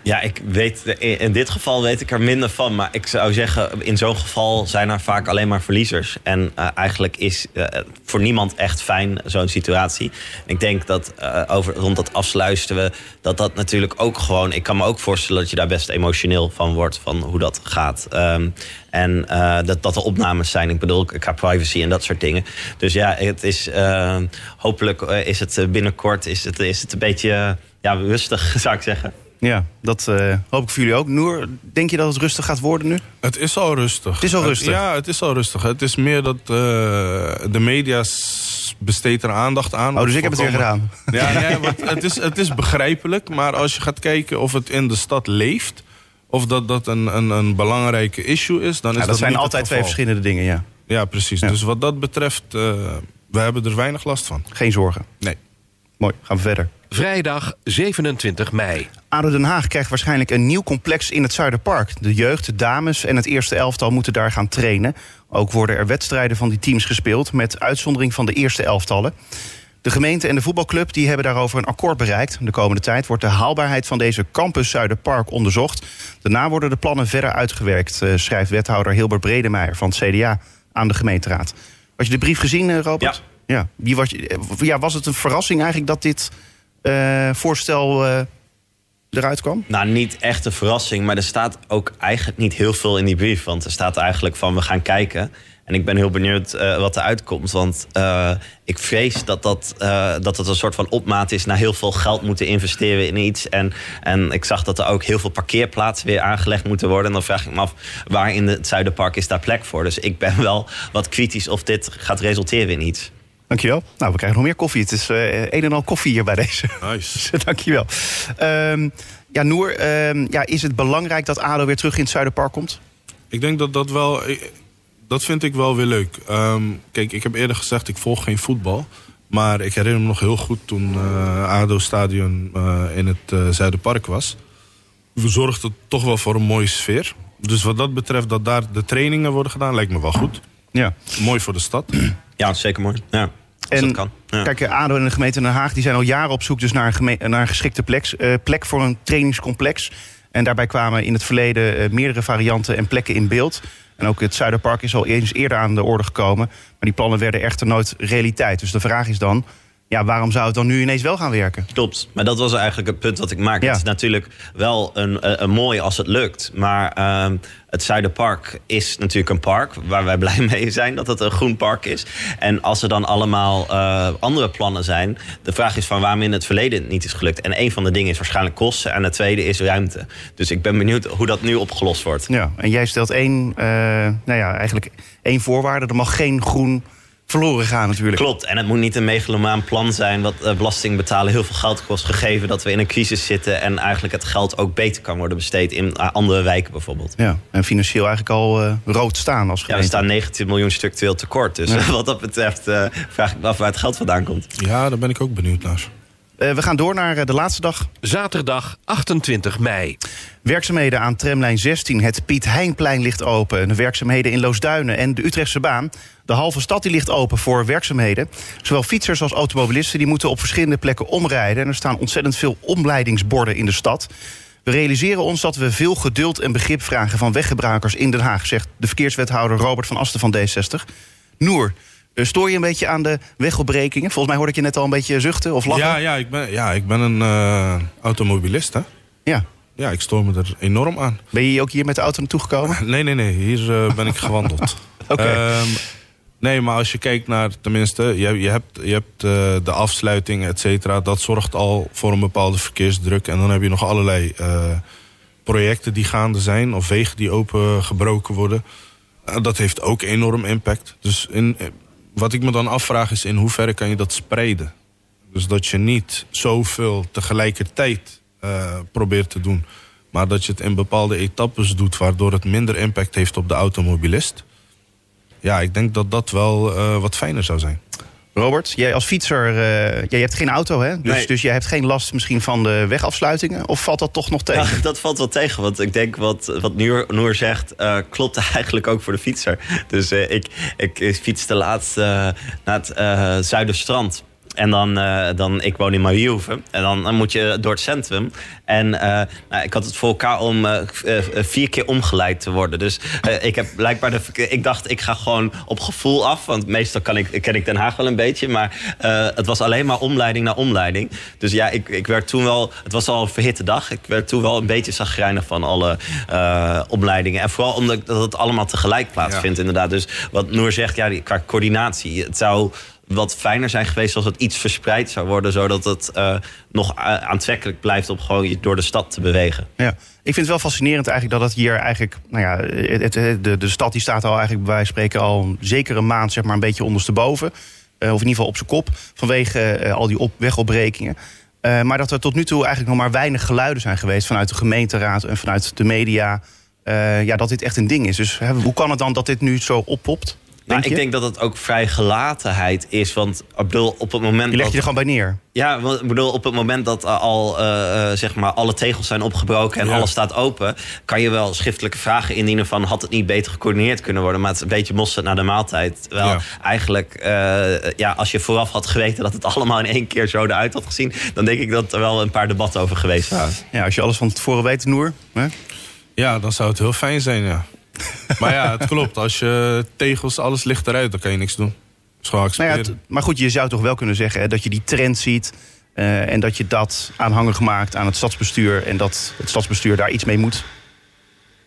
[SPEAKER 3] Ja, ik weet, in dit geval weet ik er minder van. Maar ik zou zeggen, in zo'n geval zijn er vaak alleen maar verliezers. En uh, eigenlijk is uh, voor niemand echt fijn zo'n situatie. Ik denk dat uh, over, rond dat afsluisteren, dat dat natuurlijk ook gewoon... Ik kan me ook voorstellen dat je daar best emotioneel van wordt, van hoe dat gaat. Um, en dat, dat er opnames zijn. Ik bedoel, qua privacy en dat soort dingen. Dus ja, het is, hopelijk is het binnenkort is het, is het een beetje ja, rustig, <laughs> zou ik zeggen.
[SPEAKER 2] Ja, dat uh, hoop ik voor jullie ook. Noor, denk je dat het rustig gaat worden nu?
[SPEAKER 4] Het is al rustig.
[SPEAKER 2] Het is al rustig?
[SPEAKER 4] ja, het is al rustig. Het is meer dat uh, de media besteedt er aandacht aan.
[SPEAKER 2] Oh, dus ik heb het weer gedaan. <laughs>
[SPEAKER 4] Ja, <laughs> het, is, het is begrijpelijk. Maar als je gaat kijken of het in de stad leeft... of dat dat een, een, een belangrijke issue is... dan is
[SPEAKER 2] ja, dat,
[SPEAKER 4] dat
[SPEAKER 2] zijn altijd twee verschillende dingen, ja.
[SPEAKER 4] Ja, precies. Ja. Dus wat dat betreft, uh, we hebben er weinig last van.
[SPEAKER 2] Geen zorgen?
[SPEAKER 4] Nee.
[SPEAKER 2] Mooi, gaan we verder.
[SPEAKER 1] Vrijdag 27 mei.
[SPEAKER 2] ADO Den Haag krijgt waarschijnlijk een nieuw complex in het Zuiderpark. De jeugd, de dames en het eerste elftal moeten daar gaan trainen. Ook worden er wedstrijden van die teams gespeeld... met uitzondering van de eerste elftallen. De gemeente en de voetbalclub die hebben daarover een akkoord bereikt. De komende tijd wordt de haalbaarheid van deze campus Zuiderpark onderzocht. Daarna worden de plannen verder uitgewerkt... eh, schrijft wethouder Hilbert Bredemeijer van het CDA aan de gemeenteraad. Had je de brief gezien, eh, Robert? Ja. Wie was, ja, was het een verrassing eigenlijk dat dit eh, voorstel eh, eruit kwam?
[SPEAKER 3] Nou, niet echt een verrassing, maar er staat ook eigenlijk niet heel veel in die brief. Want er staat eigenlijk van we gaan kijken. En ik ben heel benieuwd eh, wat er uitkomt. Want ik vrees dat, dat, dat het een soort van opmaat is naar heel veel geld moeten investeren in iets. En, en ik zag dat er ook heel veel parkeerplaatsen weer aangelegd moeten worden. En dan vraag ik me af, waar in het Zuiderpark is daar plek voor? Dus ik ben wel wat kritisch of dit gaat resulteren in iets.
[SPEAKER 2] Dankjewel. Nou, we krijgen nog meer koffie. Het is eh, een en al koffie hier bij deze.
[SPEAKER 4] Nice. <laughs>
[SPEAKER 2] Dankjewel. Ehm ja, Noor, ehm, ja, is het belangrijk dat ADO weer terug in het Zuiderpark komt?
[SPEAKER 4] Ik denk dat dat wel. ik- Dat vind ik wel weer leuk. Ehm, kijk, ik heb eerder gezegd, ik volg geen voetbal. Maar ik herinner me nog heel goed toen eh ADO-stadion in het eh, Zuiderpark was. We zorgden toch wel voor een mooie sfeer. Dus wat dat betreft, dat daar de trainingen worden gedaan, lijkt me wel goed.
[SPEAKER 2] Ja.
[SPEAKER 4] Mooi voor de stad.
[SPEAKER 3] Ja, zeker mooi. Ja, als dat kan. Ja.
[SPEAKER 2] kijk, ADO en de gemeente Den Haag die zijn al jaren op zoek dus naar, een naar een geschikte plek, eh, plek voor een trainingscomplex. En daarbij kwamen in het verleden eh, meerdere varianten en plekken in beeld. En ook het Zuiderpark is al eens eerder aan de orde gekomen. Maar die plannen werden echter nooit realiteit. Dus de vraag is dan, ja, waarom zou het dan nu ineens wel gaan werken?
[SPEAKER 3] Klopt, maar dat was eigenlijk het punt wat ik maakte.
[SPEAKER 2] Ja.
[SPEAKER 3] Het is natuurlijk wel een, een, een mooi als het lukt. Maar ehm, het Zuiderpark is natuurlijk een park waar wij <laughs> blij mee zijn dat het een groen park is. En als er dan allemaal eh, andere plannen zijn, de vraag is van waarom in het verleden het niet is gelukt. En een van de dingen is waarschijnlijk kosten en het tweede is ruimte. Dus ik ben benieuwd hoe dat nu opgelost wordt.
[SPEAKER 2] Ja, en jij stelt één, eh, nou ja, eigenlijk één voorwaarde. Er mag geen groen verloren gaan natuurlijk.
[SPEAKER 3] Klopt, en het moet niet een megalomaan plan zijn wat eh, belasting betalen heel veel geld kost, gegeven dat we in een crisis zitten en eigenlijk het geld ook beter kan worden besteed in eh, andere wijken bijvoorbeeld.
[SPEAKER 2] Ja, en financieel eigenlijk al eh, rood staan als
[SPEAKER 3] Ja, we
[SPEAKER 2] gemeente.
[SPEAKER 3] staan 19 miljoen structureel tekort. Dus
[SPEAKER 2] Ja. <laughs>
[SPEAKER 3] wat dat betreft eh, vraag ik me af waar het geld vandaan komt.
[SPEAKER 4] Ja, daar ben ik ook benieuwd naar.
[SPEAKER 2] Eh, we gaan door naar eh, de laatste dag.
[SPEAKER 1] Zaterdag 28 mei.
[SPEAKER 2] Werkzaamheden aan tramlijn 16. Het Piet Heinplein ligt open. De werkzaamheden in Loosduinen en de Utrechtse baan. De halve stad die ligt open voor werkzaamheden. Zowel fietsers als automobilisten die moeten op verschillende plekken omrijden. En er staan ontzettend veel omleidingsborden in de stad. We realiseren ons dat we veel geduld en begrip vragen van weggebruikers in Den Haag, zegt de verkeerswethouder Robert van Asten van D60. Noer, stoor je een beetje aan de wegopbrekingen? Volgens mij hoorde ik je net al een beetje zuchten of lachen.
[SPEAKER 4] Ja, ja, ik ben, ja, ik ben een eh, automobilist, hè.
[SPEAKER 2] Ja.
[SPEAKER 4] Ja, ik stoor me er enorm aan.
[SPEAKER 2] Ben je ook hier met de auto naartoe gekomen? <laughs>
[SPEAKER 4] Nee, nee, nee. Hier eh, ben ik gewandeld. <laughs>
[SPEAKER 2] Oké.
[SPEAKER 4] Ehm, nee, maar als je kijkt naar, tenminste, je, je hebt, je hebt eh, de afsluiting, et cetera. Dat zorgt al voor een bepaalde verkeersdruk. En dan heb je nog allerlei eh, projecten die gaande zijn. Of wegen die opengebroken worden. Eh, dat heeft ook enorm impact. Dus in, eh, wat ik me dan afvraag is in hoeverre kan je dat spreiden? Dus dat je niet zoveel tegelijkertijd eh, probeert te doen. Maar dat je het in bepaalde etappes doet... waardoor het minder impact heeft op de automobilist. Ja, ik denk dat dat wel eh, wat fijner zou zijn.
[SPEAKER 2] Robert, jij als fietser, eh, jij hebt geen auto, hè? Dus,
[SPEAKER 3] Nee.
[SPEAKER 2] dus jij hebt geen last misschien van de wegafsluitingen? Of valt dat toch nog tegen?
[SPEAKER 3] Ja, dat valt wel tegen, want ik denk wat, wat Noor, Noor zegt, eh, klopt <laughs> eigenlijk ook voor de fietser. Dus eh, ik, ik fietste laatst eh, naar het Zuiderstrand. En dan, eh, dan, ik woon in Mariehoeven. En dan, dan moet je door het centrum. En eh, nou, ik had het voor elkaar om eh, vier keer omgeleid te worden. Dus ik heb blijkbaar de Ik dacht, ik ga gewoon op gevoel af. Want meestal kan ik, ken ik Den Haag wel een beetje. Maar het was alleen maar omleiding naar omleiding. Dus ja, ik, ik werd toen wel... Het was al een verhitte dag. Ik werd toen wel een beetje zagrijnig van alle omleidingen. En vooral omdat dat het allemaal tegelijk plaatsvindt, inderdaad. Dus wat Noor zegt, ja, die, qua coördinatie. Het zou wat fijner zijn geweest als het iets verspreid zou worden... zodat het eh, nog a- aantrekkelijk blijft om gewoon door de stad te bewegen.
[SPEAKER 2] Ja. Ik vind het wel fascinerend eigenlijk dat het hier eigenlijk... Nou ja, het, de, de stad die staat al eigenlijk bij spreken al zeker een maand zeg maar een beetje ondersteboven. Eh, of in ieder geval op zijn kop. Vanwege eh, al die op, wegopbrekingen. Eh, maar dat er tot nu toe eigenlijk nog maar weinig geluiden zijn geweest... vanuit de gemeenteraad en vanuit de media... eh, ja, dat dit echt een ding is. Dus hè, hoe kan het dan dat dit nu zo oppopt? Denk
[SPEAKER 3] ik denk dat het ook vrij gelatenheid is. Want ik bedoel, op het moment
[SPEAKER 2] Je legt
[SPEAKER 3] dat...
[SPEAKER 2] je er gewoon bij neer.
[SPEAKER 3] Ja, want ik bedoel, op het moment dat uh, al uh, uh, zeg maar alle tegels zijn opgebroken en
[SPEAKER 4] Ja.
[SPEAKER 3] alles staat open, kan je wel schriftelijke vragen indienen van had het niet beter gecoördineerd kunnen worden, maar het is een beetje mosterd naar de maaltijd. Terwijl
[SPEAKER 4] Ja.
[SPEAKER 3] eigenlijk, eh, ja, als je vooraf had geweten dat het allemaal in één keer zo eruit had gezien, dan denk ik dat er wel een paar debatten over geweest waren.
[SPEAKER 2] Ja, als je alles van tevoren weet, Noer. Hè?
[SPEAKER 4] Ja, dan zou het heel fijn zijn, ja. Maar ja, het klopt. Als je tegels, alles ligt eruit, dan kan je niks doen. Dat is gewoon
[SPEAKER 2] Nou ja, het- maar goed, je zou toch wel kunnen zeggen hè, dat je die trend ziet. eh, en dat je dat aanhangig maakt aan het stadsbestuur. En dat het stadsbestuur daar iets mee moet.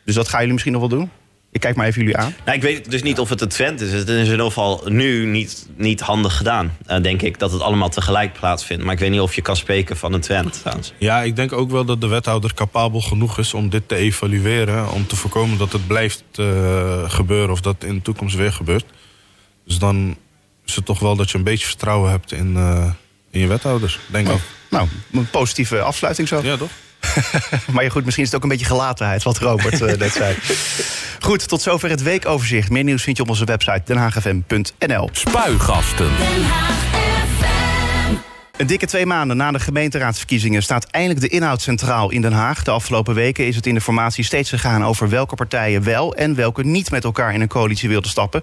[SPEAKER 2] Dus dat gaan jullie misschien nog wel doen? Ik kijk maar even jullie aan.
[SPEAKER 3] Nou, ik weet dus niet of het een trend is. Het is in ieder geval nu niet, niet handig gedaan, eh, denk ik, dat het allemaal tegelijk plaatsvindt. Maar ik weet niet of je kan spreken van een trend. trouwens.
[SPEAKER 4] Ja, ik denk ook wel dat de wethouder capabel genoeg is om dit te evalueren. Om te voorkomen dat het blijft eh, gebeuren of dat in de toekomst weer gebeurt. Dus dan is het toch wel dat je een beetje vertrouwen hebt in, eh, in je wethouder, denk ik.
[SPEAKER 2] Nou, een positieve afsluiting zo.
[SPEAKER 4] Ja, toch? <laughs>
[SPEAKER 2] Maar ja, goed, misschien is het ook een beetje gelatenheid, wat Robert eh, <laughs> net zei. Goed, tot zover het weekoverzicht. Meer nieuws vind je op onze website denhagfm.nl.
[SPEAKER 1] Spuigasten.
[SPEAKER 2] Een dikke twee maanden na de gemeenteraadsverkiezingen staat eindelijk de inhoud centraal in Den Haag. De afgelopen weken is het in de formatie steeds gegaan over welke partijen wel en welke niet met elkaar in een coalitie wilden stappen.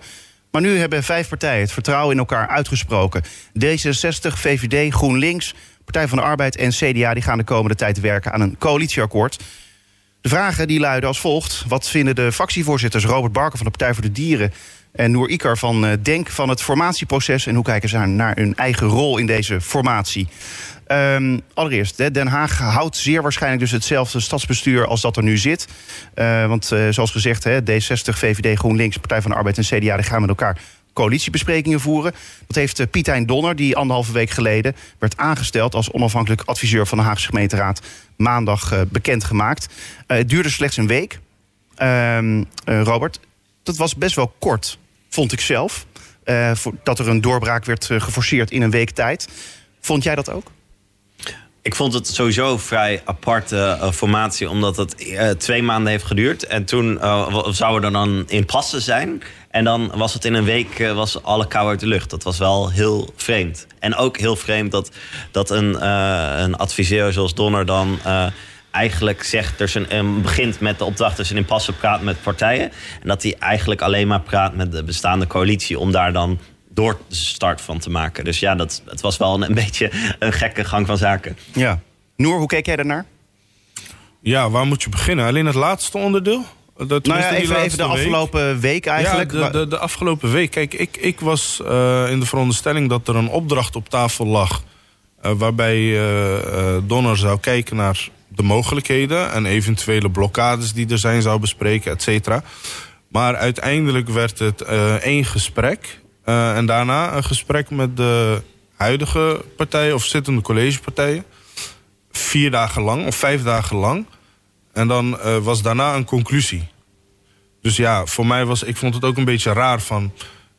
[SPEAKER 2] Maar nu hebben vijf partijen het vertrouwen in elkaar uitgesproken. D66, VVD, GroenLinks, Partij van de Arbeid en CDA die gaan de komende tijd werken aan een coalitieakkoord. De vragen die luiden als volgt. Wat vinden de fractievoorzitters Robert Barker van de Partij voor de Dieren... en Noor Ikar van eh, Denk van het formatieproces... en hoe kijken ze naar hun eigen rol in deze formatie? Ehm, allereerst, Den Haag houdt zeer waarschijnlijk dus hetzelfde stadsbestuur als dat er nu zit. Eh, want eh, zoals gezegd, hè, D60, VVD, GroenLinks, Partij van de Arbeid en CDA... die gaan met elkaar coalitiebesprekingen voeren. Dat heeft eh, Pietijn Donner, die anderhalve week geleden... werd aangesteld als onafhankelijk adviseur van de Haagse gemeenteraad... maandag eh, bekendgemaakt. Eh, het duurde slechts een week. Ehm, eh, Robert, dat was best wel kort, vond ik zelf. dat er een doorbraak werd geforceerd in een week tijd. Vond jij dat ook?
[SPEAKER 3] Ik vond het sowieso een vrij aparte eh, formatie, omdat het eh, twee maanden heeft geduurd. En toen eh, w- zou er dan in passen zijn. En dan was het in een week eh, was alle kou uit de lucht. Dat was wel heel vreemd. En ook heel vreemd dat, dat een, eh, een adviseur zoals Donner dan. eh, Eigenlijk zegt, een, een begint met de opdracht dus in passen praat met partijen. En dat hij eigenlijk alleen maar praat met de bestaande coalitie om daar dan door de start van te maken. Dus ja, dat, het was wel een, een beetje een gekke gang van zaken.
[SPEAKER 2] Ja. Noor, hoe keek jij daarnaar?
[SPEAKER 4] Ja, waar moet je beginnen? Alleen het laatste onderdeel? Dat,
[SPEAKER 2] Nou ja, even, even de
[SPEAKER 4] week.
[SPEAKER 2] afgelopen week eigenlijk.
[SPEAKER 4] Ja, de, de, de afgelopen week. Kijk, ik, ik was eh, in de veronderstelling dat er een opdracht op tafel lag. eh, waarbij eh, eh, Donner zou kijken naar de mogelijkheden. En eventuele blokkades die er zijn zou bespreken, et cetera. Maar uiteindelijk werd het eh, één gesprek. Eh, en daarna een gesprek met de huidige partijen of zittende collegepartijen. Vier dagen lang of vijf dagen lang. En dan eh, was daarna een conclusie. Dus ja, voor mij was, ik vond het ook een beetje raar van...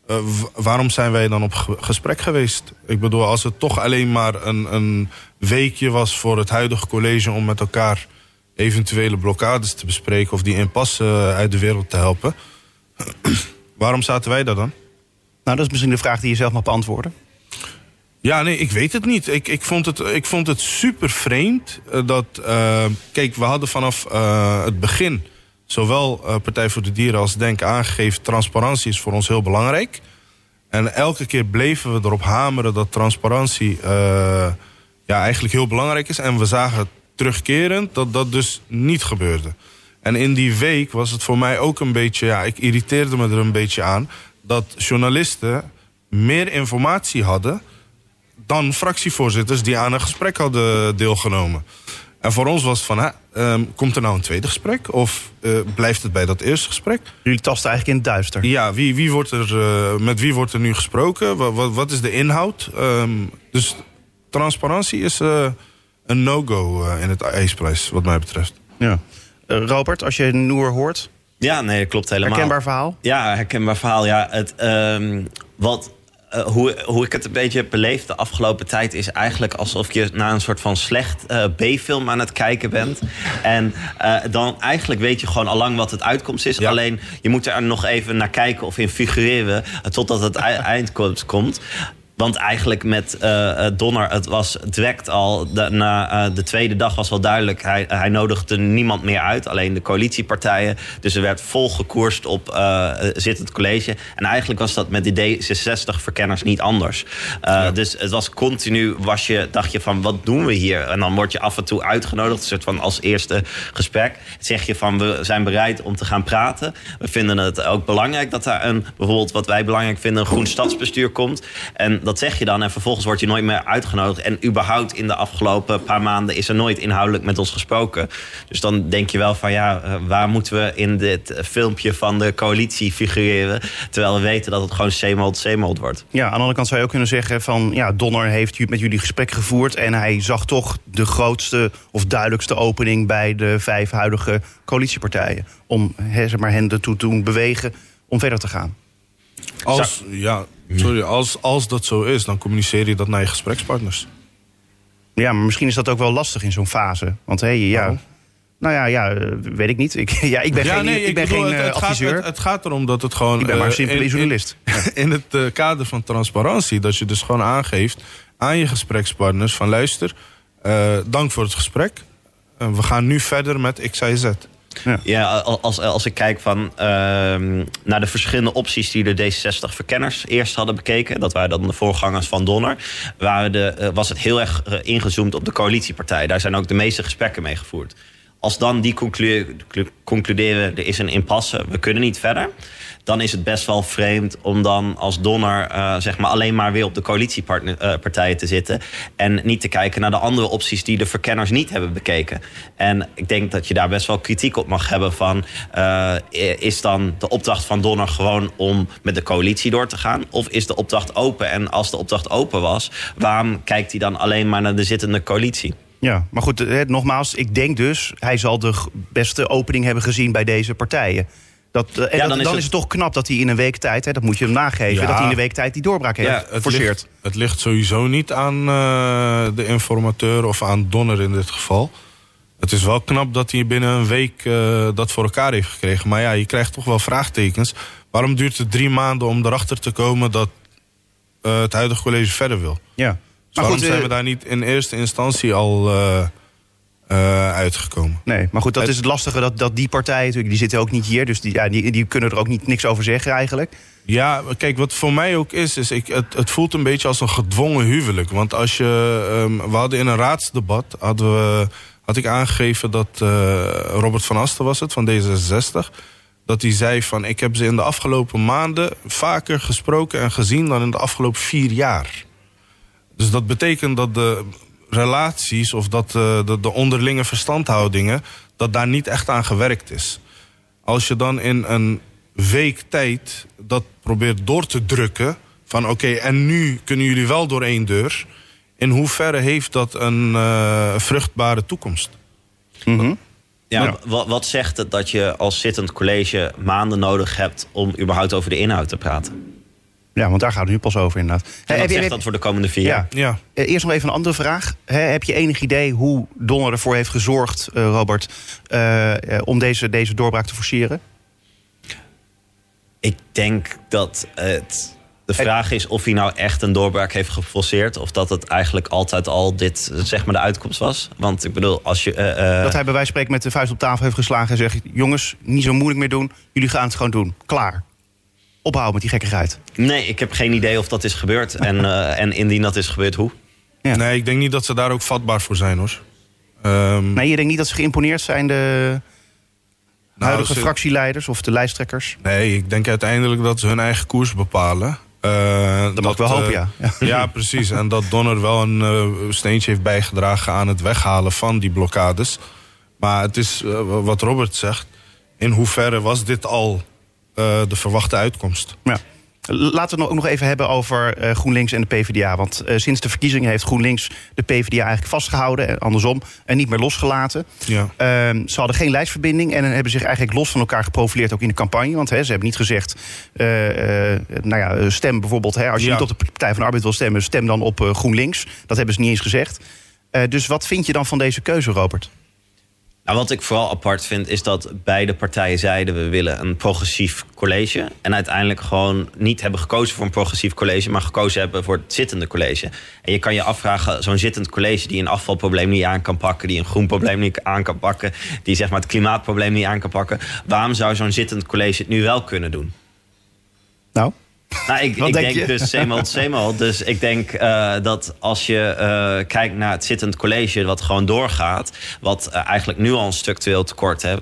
[SPEAKER 4] eh, waarom zijn wij dan op ge- gesprek geweest? Ik bedoel, als het toch alleen maar een, een weekje was voor het huidige college... om met elkaar eventuele blokkades te bespreken... of die impasse uit de wereld te helpen. <clears throat> waarom zaten wij daar dan?
[SPEAKER 2] Nou, dat is misschien de vraag die je zelf mag beantwoorden.
[SPEAKER 4] Ja, nee, ik weet het niet. Ik, ik, vond, het, ik vond het super vreemd eh, dat... eh, kijk, we hadden vanaf eh, het begin... zowel Partij voor de Dieren als Denk aangegeven... transparantie is voor ons heel belangrijk. En elke keer bleven we erop hameren dat transparantie... ja, eigenlijk heel belangrijk is. En we zagen terugkerend dat dat dus niet gebeurde. En in die week was het voor mij ook een beetje... Ja, ik irriteerde me er een beetje aan... dat journalisten meer informatie hadden dan fractievoorzitters die aan een gesprek hadden deelgenomen. En voor ons was het van, hè, ehm, komt er nou een tweede gesprek? Of eh, blijft het bij dat eerste gesprek?
[SPEAKER 2] Jullie tasten eigenlijk in het duister.
[SPEAKER 4] Ja, wie, wie wordt er, eh, met wie wordt er nu gesproken? Wat, wat, wat is de inhoud? Ehm, dus transparantie is eh, een no-go in het ijsprijs, wat mij betreft.
[SPEAKER 2] Ja. Robert, als je Noor hoort,
[SPEAKER 3] Ja, nee, dat klopt helemaal.
[SPEAKER 2] herkenbaar verhaal?
[SPEAKER 3] Ja, herkenbaar verhaal. Ja, het, ehm, wat eh, hoe, hoe ik het een beetje heb beleefd de afgelopen tijd is eigenlijk alsof je naar een soort van slecht eh, B-film aan het kijken bent. En eh, dan eigenlijk weet je gewoon al lang wat het uitkomst is.
[SPEAKER 4] Ja.
[SPEAKER 3] Alleen je moet er nog even naar kijken of in figureren totdat het ei- eindkomst komt. Want eigenlijk met eh, eh, Donner, het was direct al, de, na eh, de tweede dag was wel duidelijk, hij, hij nodigde niemand meer uit, alleen de coalitiepartijen. Dus er werd vol gekoerst op eh, zittend college. En eigenlijk was dat met die D66-verkenners niet anders. Dus het was continu, was je, dacht je van, wat doen we hier? En dan word je af en toe uitgenodigd, een soort van als eerste gesprek. Zeg je van, we zijn bereid om te gaan praten. We vinden het ook belangrijk dat daar een, bijvoorbeeld wat wij belangrijk vinden, een groen stadsbestuur komt. En dat zeg je dan en vervolgens word je nooit meer uitgenodigd. En überhaupt in de afgelopen paar maanden is er nooit inhoudelijk met ons gesproken. Dus dan denk je wel van ja, eh, waar moeten we in dit filmpje van de coalitie figureren? Terwijl we weten dat het gewoon zeemold zeemold wordt.
[SPEAKER 2] Ja, aan de andere kant zou je ook kunnen zeggen van... ja, Donner heeft met jullie gesprek gevoerd... en hij zag toch de grootste of duidelijkste opening... bij de vijf huidige coalitiepartijen. Om zeg maar, hen ertoe te doen bewegen om verder te gaan.
[SPEAKER 4] Als, ja, sorry, als, als dat zo is, dan communiceer je dat naar je gesprekspartners.
[SPEAKER 2] Ja, maar misschien is dat ook wel lastig in zo'n fase. Want hé, ja...
[SPEAKER 4] Waarom?
[SPEAKER 2] Nou ja, ja, eh, weet ik niet. Ik, <laughs> ja, ik ben
[SPEAKER 4] ja,
[SPEAKER 2] geen,
[SPEAKER 4] nee,
[SPEAKER 2] ik ben
[SPEAKER 4] bedoel,
[SPEAKER 2] geen
[SPEAKER 4] het,
[SPEAKER 2] eh,
[SPEAKER 4] het gaat,
[SPEAKER 2] adviseur.
[SPEAKER 4] het, het gaat erom dat het gewoon...
[SPEAKER 2] ik ben maar
[SPEAKER 4] eh,
[SPEAKER 2] een simpele
[SPEAKER 4] in- in-
[SPEAKER 2] journalist. <laughs> <laughs>
[SPEAKER 4] in het eh, kader van transparantie. Dat je dus gewoon aangeeft aan je gesprekspartners van luister, eh, dank voor het gesprek. Eh, we gaan nu verder met X, Y, Z.
[SPEAKER 3] Ja, als, als ik kijk van, ehm, naar de verschillende opties die de D66-verkenners eerst hadden bekeken, dat waren dan de voorgangers van Donner, waren de, eh, was het heel erg eh, ingezoomd op de coalitiepartij. Daar zijn ook de meeste gesprekken mee gevoerd. Als dan die conclu- clu- concluderen, er is een impasse, we kunnen niet verder. Dan is het best wel vreemd om dan als Donner eh, zeg maar alleen maar weer op de coalitiepartijen te zitten. En niet te kijken naar de andere opties die de verkenners niet hebben bekeken. En ik denk dat je daar best wel kritiek op mag hebben van... eh, is dan de opdracht van Donner gewoon om met de coalitie door te gaan? Of is de opdracht open? En als de opdracht open was, waarom kijkt hij dan alleen maar naar de zittende coalitie?
[SPEAKER 2] Ja, maar goed, eh, nogmaals, ik denk dus... hij zal de beste opening hebben gezien bij deze partijen. Dat, eh, en
[SPEAKER 3] Ja,
[SPEAKER 2] dat-
[SPEAKER 3] dan is
[SPEAKER 2] is
[SPEAKER 3] het-
[SPEAKER 2] het toch knap dat hij in een week tijd... Hè, dat moet je hem nageven,
[SPEAKER 4] Ja.
[SPEAKER 2] dat hij in een week tijd die doorbraak heeft
[SPEAKER 3] Ja,
[SPEAKER 4] Het
[SPEAKER 2] forceerd.
[SPEAKER 4] ligt, het ligt sowieso niet aan eh, de informateur of aan Donner in dit geval. Het is wel knap dat hij binnen een week eh, dat voor elkaar heeft gekregen. Maar ja, je krijgt toch wel vraagtekens. Waarom duurt het drie maanden om erachter te komen dat eh, het huidige college verder wil?
[SPEAKER 2] Ja.
[SPEAKER 4] Dus waarom zijn
[SPEAKER 2] eh,
[SPEAKER 4] we daar niet in eerste instantie al eh, eh, uitgekomen?
[SPEAKER 2] Nee, maar goed, dat is het lastige. Dat, dat die partijen, natuurlijk, die zitten ook niet hier. Dus die, ja, die, die kunnen er ook niet, niks over zeggen eigenlijk.
[SPEAKER 4] Ja, kijk, wat voor mij ook is, is ik, het, het voelt een beetje als een gedwongen huwelijk. Want als je, ehm, we hadden in een raadsdebat, hadden we, had ik aangegeven dat eh, Robert van Asten was het, van D66. Dat hij zei van, ik heb ze in de afgelopen maanden vaker gesproken en gezien dan in de afgelopen vier jaar. Dus dat betekent dat de relaties of dat eh, de, de onderlinge verstandhoudingen, dat daar niet echt aan gewerkt is. Als je dan in een week tijd dat probeert door te drukken, van oké, en nu kunnen jullie wel door één deur. In hoeverre heeft dat een eh, vruchtbare toekomst?
[SPEAKER 3] Ja,
[SPEAKER 2] Ja.
[SPEAKER 3] Wat, wat zegt het dat je als zittend college maanden nodig hebt om überhaupt over de inhoud te praten?
[SPEAKER 2] Ja, want daar gaat het nu pas over inderdaad.
[SPEAKER 3] En wat
[SPEAKER 2] heb je-
[SPEAKER 3] zegt
[SPEAKER 2] heb-
[SPEAKER 3] dat voor de komende vier
[SPEAKER 2] Ja.
[SPEAKER 3] jaar?
[SPEAKER 4] Ja,
[SPEAKER 2] Eh, Eerst nog even een andere vraag. Hè, heb je enig idee hoe Donner ervoor heeft gezorgd, eh, Robert, eh, eh, om deze, deze doorbraak te forceren?
[SPEAKER 3] Ik denk dat het. De vraag is of hij nou echt een doorbraak heeft geforceerd. Of dat het eigenlijk altijd al dit, zeg maar, de uitkomst was. Want ik bedoel, als je. eh, eh,
[SPEAKER 2] Dat hij bij wijze van spreken met de vuist op tafel heeft geslagen en zegt: Jongens, niet zo moeilijk meer doen. Jullie gaan het gewoon doen. Klaar. Ophouden met die gekkigheid.
[SPEAKER 3] Nee, ik heb geen idee of dat is gebeurd. En, <laughs> eh, en indien dat is gebeurd, hoe?
[SPEAKER 2] Ja.
[SPEAKER 4] nee, ik denk niet dat ze daar ook vatbaar voor zijn hoor. Ehm,
[SPEAKER 2] Nee, je denkt niet dat ze geïmponeerd zijn, de
[SPEAKER 4] nou,
[SPEAKER 2] huidige
[SPEAKER 4] ze-
[SPEAKER 2] fractieleiders of de lijsttrekkers?
[SPEAKER 4] Nee, ik denk uiteindelijk dat ze hun eigen koers bepalen. Eh,
[SPEAKER 2] Dat mag ik wel
[SPEAKER 4] eh,
[SPEAKER 2] hopen, ja. ja. <laughs>
[SPEAKER 4] Ja, precies. En dat Donner wel een eh, steentje heeft bijgedragen aan het weghalen van die blokkades. Maar het is eh, wat Robert zegt. In hoeverre was dit al eh, de verwachte uitkomst?
[SPEAKER 2] Ja. Laten we het ook nog even hebben over eh, GroenLinks en de PvdA. Want eh, sinds de verkiezingen heeft GroenLinks de PvdA eigenlijk vastgehouden. En andersom, en niet meer losgelaten.
[SPEAKER 4] Ja.
[SPEAKER 2] Ehm, ze hadden geen lijstverbinding en hebben zich eigenlijk los van elkaar geprofileerd ook in de campagne. Want hè, ze hebben niet gezegd, eh, eh, nou ja, stem bijvoorbeeld, hè, als je
[SPEAKER 4] Ja.
[SPEAKER 2] niet op de Partij van de Arbeid wil stemmen, stem dan op eh, GroenLinks. Dat hebben ze niet eens gezegd. Eh, dus wat vind je dan van deze keuze, Robert?
[SPEAKER 3] Nou, wat ik vooral apart vind, is dat beide partijen zeiden... we willen een progressief college. En uiteindelijk gewoon niet hebben gekozen voor een progressief college... maar gekozen hebben voor het zittende college. En je kan je afvragen, zo'n zittend college... die een afvalprobleem niet aan kan pakken... die een groen probleem niet aan kan pakken... die zeg maar het klimaatprobleem niet aan kan pakken... waarom zou zo'n zittend college het nu wel kunnen doen?
[SPEAKER 2] Nou,
[SPEAKER 3] Nou, ik, ik
[SPEAKER 2] denk
[SPEAKER 3] dus same old. Dus ik denk eh, dat als je eh, kijkt naar het zittend college... wat gewoon doorgaat... wat eh, eigenlijk nu al een structureel tekort heeft...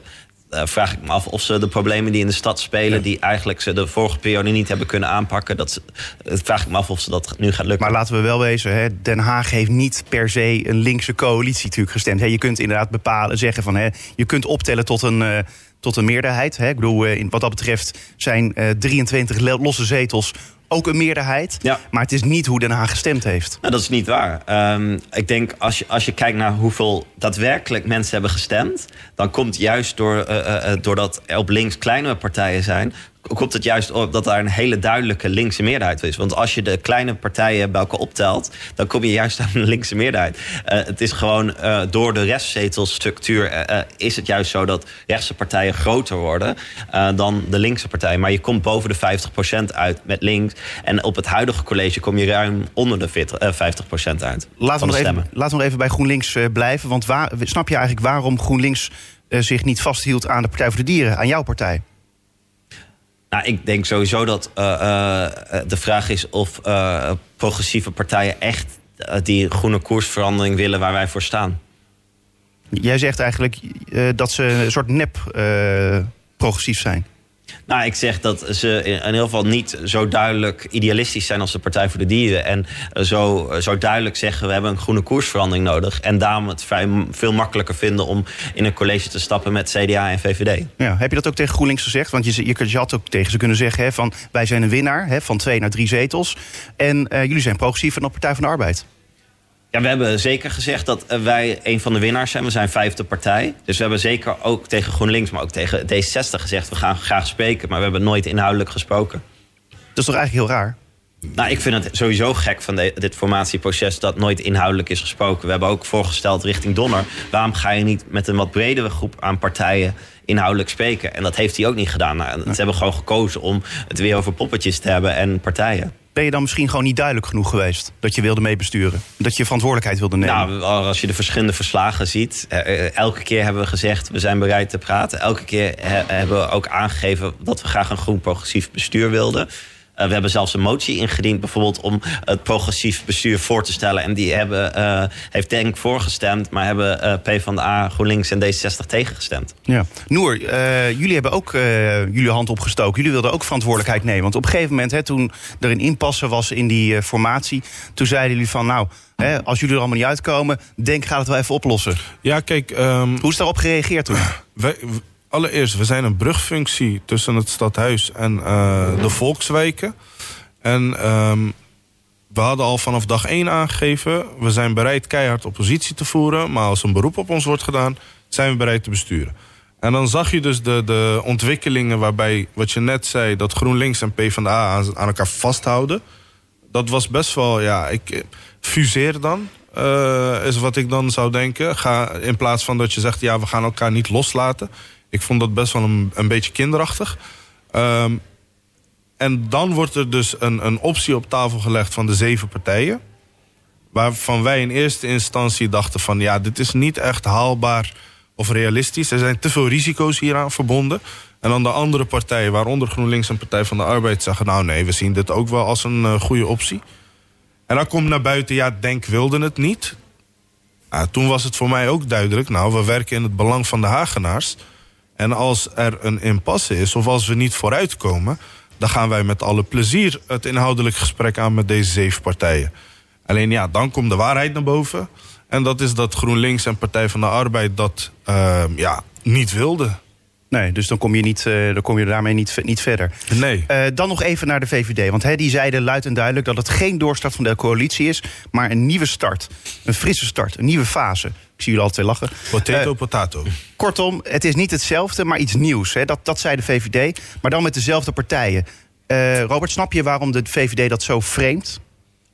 [SPEAKER 3] eh, vraag ik me af of ze de problemen die in de stad spelen... die eigenlijk ze de vorige periode niet hebben kunnen aanpakken... Dat ze, vraag ik me af of ze dat nu gaat lukken.
[SPEAKER 2] Maar laten we wel wezen, hè, Den Haag heeft niet per se een linkse coalitie natuurlijk gestemd. Hè. Je kunt inderdaad bepalen, zeggen van hè, je kunt optellen tot een, tot een meerderheid. Hè. Ik bedoel, eh, in, wat dat betreft zijn eh, 23 le- losse zetels ook een meerderheid.
[SPEAKER 3] Ja.
[SPEAKER 2] Maar het is niet hoe Den Haag gestemd heeft.
[SPEAKER 3] Nou, dat is niet waar. Ehm, ik denk als je, als je kijkt naar hoeveel daadwerkelijk mensen hebben gestemd, dan komt juist door, eh, eh, eh, doordat er op links kleinere partijen zijn, komt het juist op dat daar een hele duidelijke linkse meerderheid is. Want als je de kleine partijen bij elkaar optelt, dan kom je juist aan een linkse meerderheid. Eh, het is gewoon eh, door de restzetelstructuur eh, is het juist zo dat rechtse partijen groter worden dan de linkse partijen. Maar je komt boven de 50% uit met links. En op het huidige college kom je ruim onder de 40, eh, 50% uit.
[SPEAKER 2] Laten we, nog even, laten we nog even bij GroenLinks blijven. Want waar, snap je eigenlijk waarom GroenLinks zich niet vasthield aan de Partij voor de Dieren, aan jouw partij?
[SPEAKER 3] Nou, ik denk sowieso dat eh, eh, de vraag is of eh, progressieve partijen echt die groene koersverandering willen waar wij voor staan.
[SPEAKER 2] Jij zegt eigenlijk dat ze een soort nep progressief zijn.
[SPEAKER 3] Nou, ik zeg dat ze in ieder geval niet zo duidelijk idealistisch zijn als de Partij voor de Dieren. En eh, zo, zo duidelijk zeggen we hebben een groene koersverandering nodig. En daarom het veel makkelijker vinden om in een college te stappen met CDA en VVD.
[SPEAKER 2] Ja, heb je dat ook tegen GroenLinks gezegd? Want je, je, had ook tegen ze kunnen zeggen hè, van wij zijn een winnaar hè, van twee naar drie zetels. En eh, jullie zijn progressiever dan de Partij van de Arbeid.
[SPEAKER 3] Ja, we hebben zeker gezegd dat eh, wij een van de winnaars zijn. We zijn vijfde partij. Dus we hebben zeker ook tegen GroenLinks, maar ook tegen D60 gezegd... we gaan graag spreken, maar we hebben nooit inhoudelijk gesproken.
[SPEAKER 2] Dat is toch eigenlijk heel raar?
[SPEAKER 3] Nou, ik vind het sowieso gek van de- dit formatieproces dat nooit inhoudelijk is gesproken. We hebben ook voorgesteld richting Donner. Waarom ga je niet met een wat bredere groep aan partijen inhoudelijk spreken? En dat heeft hij ook niet gedaan. Nou, Ze hebben gewoon gekozen om het weer over poppetjes te hebben en partijen.
[SPEAKER 2] Ben je dan misschien gewoon niet duidelijk genoeg geweest dat je wilde meebesturen? Dat je verantwoordelijkheid wilde nemen?
[SPEAKER 3] Nou, als je de verschillende verslagen ziet, eh, eh, elke keer hebben we gezegd we zijn bereid te praten. Elke keer hebben we ook aangegeven dat we graag een groen progressief bestuur wilden. Eh, we hebben zelfs een motie ingediend, bijvoorbeeld om het progressief bestuur voor te stellen. En die hebben, eh, heeft Denk voorgestemd, maar hebben eh PvdA, GroenLinks en D66 tegengestemd.
[SPEAKER 2] Ja. Noor, eh, jullie hebben ook eh, jullie hand opgestoken. Jullie wilden ook verantwoordelijkheid nemen. Want op een gegeven moment, hè, toen er een impasse was in die eh, formatie... toen zeiden jullie van, nou, hè, als jullie er allemaal niet uitkomen... denk, gaat het wel even oplossen.
[SPEAKER 4] Ja, kijk, ehm,
[SPEAKER 2] Hoe is daarop gereageerd toen?
[SPEAKER 4] wij, allereerst, we zijn een brugfunctie tussen het stadhuis en eh, de volkswijken. En ehm, we hadden al vanaf dag één aangegeven... we zijn bereid keihard oppositie te voeren... maar als een beroep op ons wordt gedaan, zijn we bereid te besturen. En dan zag je dus de, de ontwikkelingen waarbij, wat je net zei... dat GroenLinks en PvdA aan, aan elkaar vasthouden. Dat was best wel, ja, ik eh, fuseer dan... eh, is wat ik dan zou denken. Ga, in plaats van dat je zegt, ja, we gaan elkaar niet loslaten. Ik vond dat best wel een, een beetje kinderachtig. Ehm, en dan wordt er dus een, een optie op tafel gelegd van de zeven partijen. Waarvan wij in eerste instantie dachten van... ja, dit is niet echt haalbaar of realistisch. Er zijn te veel risico's hieraan verbonden. En dan de andere partijen, waaronder GroenLinks en Partij van de Arbeid... zeggen, nou nee, we zien dit ook wel als een eh, goede optie. En dan komt naar buiten, ja, Denk wilde het niet. Toen was het voor mij ook duidelijk... nou, we werken in het belang van de Hagenaars... En als er een impasse is, of als we niet vooruitkomen... dan gaan wij met alle plezier het inhoudelijk gesprek aan met deze zeven partijen. Alleen ja, dan komt de waarheid naar boven. En dat is dat GroenLinks en Partij van de Arbeid dat eh, ja, niet wilden.
[SPEAKER 2] Nee, dus dan kom je, niet, eh, dan kom je daarmee niet, niet verder.
[SPEAKER 4] Nee.
[SPEAKER 2] Eh, dan nog even naar de VVD. Want hè, die zeiden luid en duidelijk dat het geen doorstart van de coalitie is, maar een nieuwe start. Een frisse start, een nieuwe fase. Ik zie jullie al twee lachen.
[SPEAKER 4] Potato,
[SPEAKER 2] Eh,
[SPEAKER 4] potato.
[SPEAKER 2] kortom, het is niet hetzelfde, maar iets nieuws. Dat, dat zei de VVD, maar dan met dezelfde partijen. Robert, snap je waarom de VVD dat zo vreemd?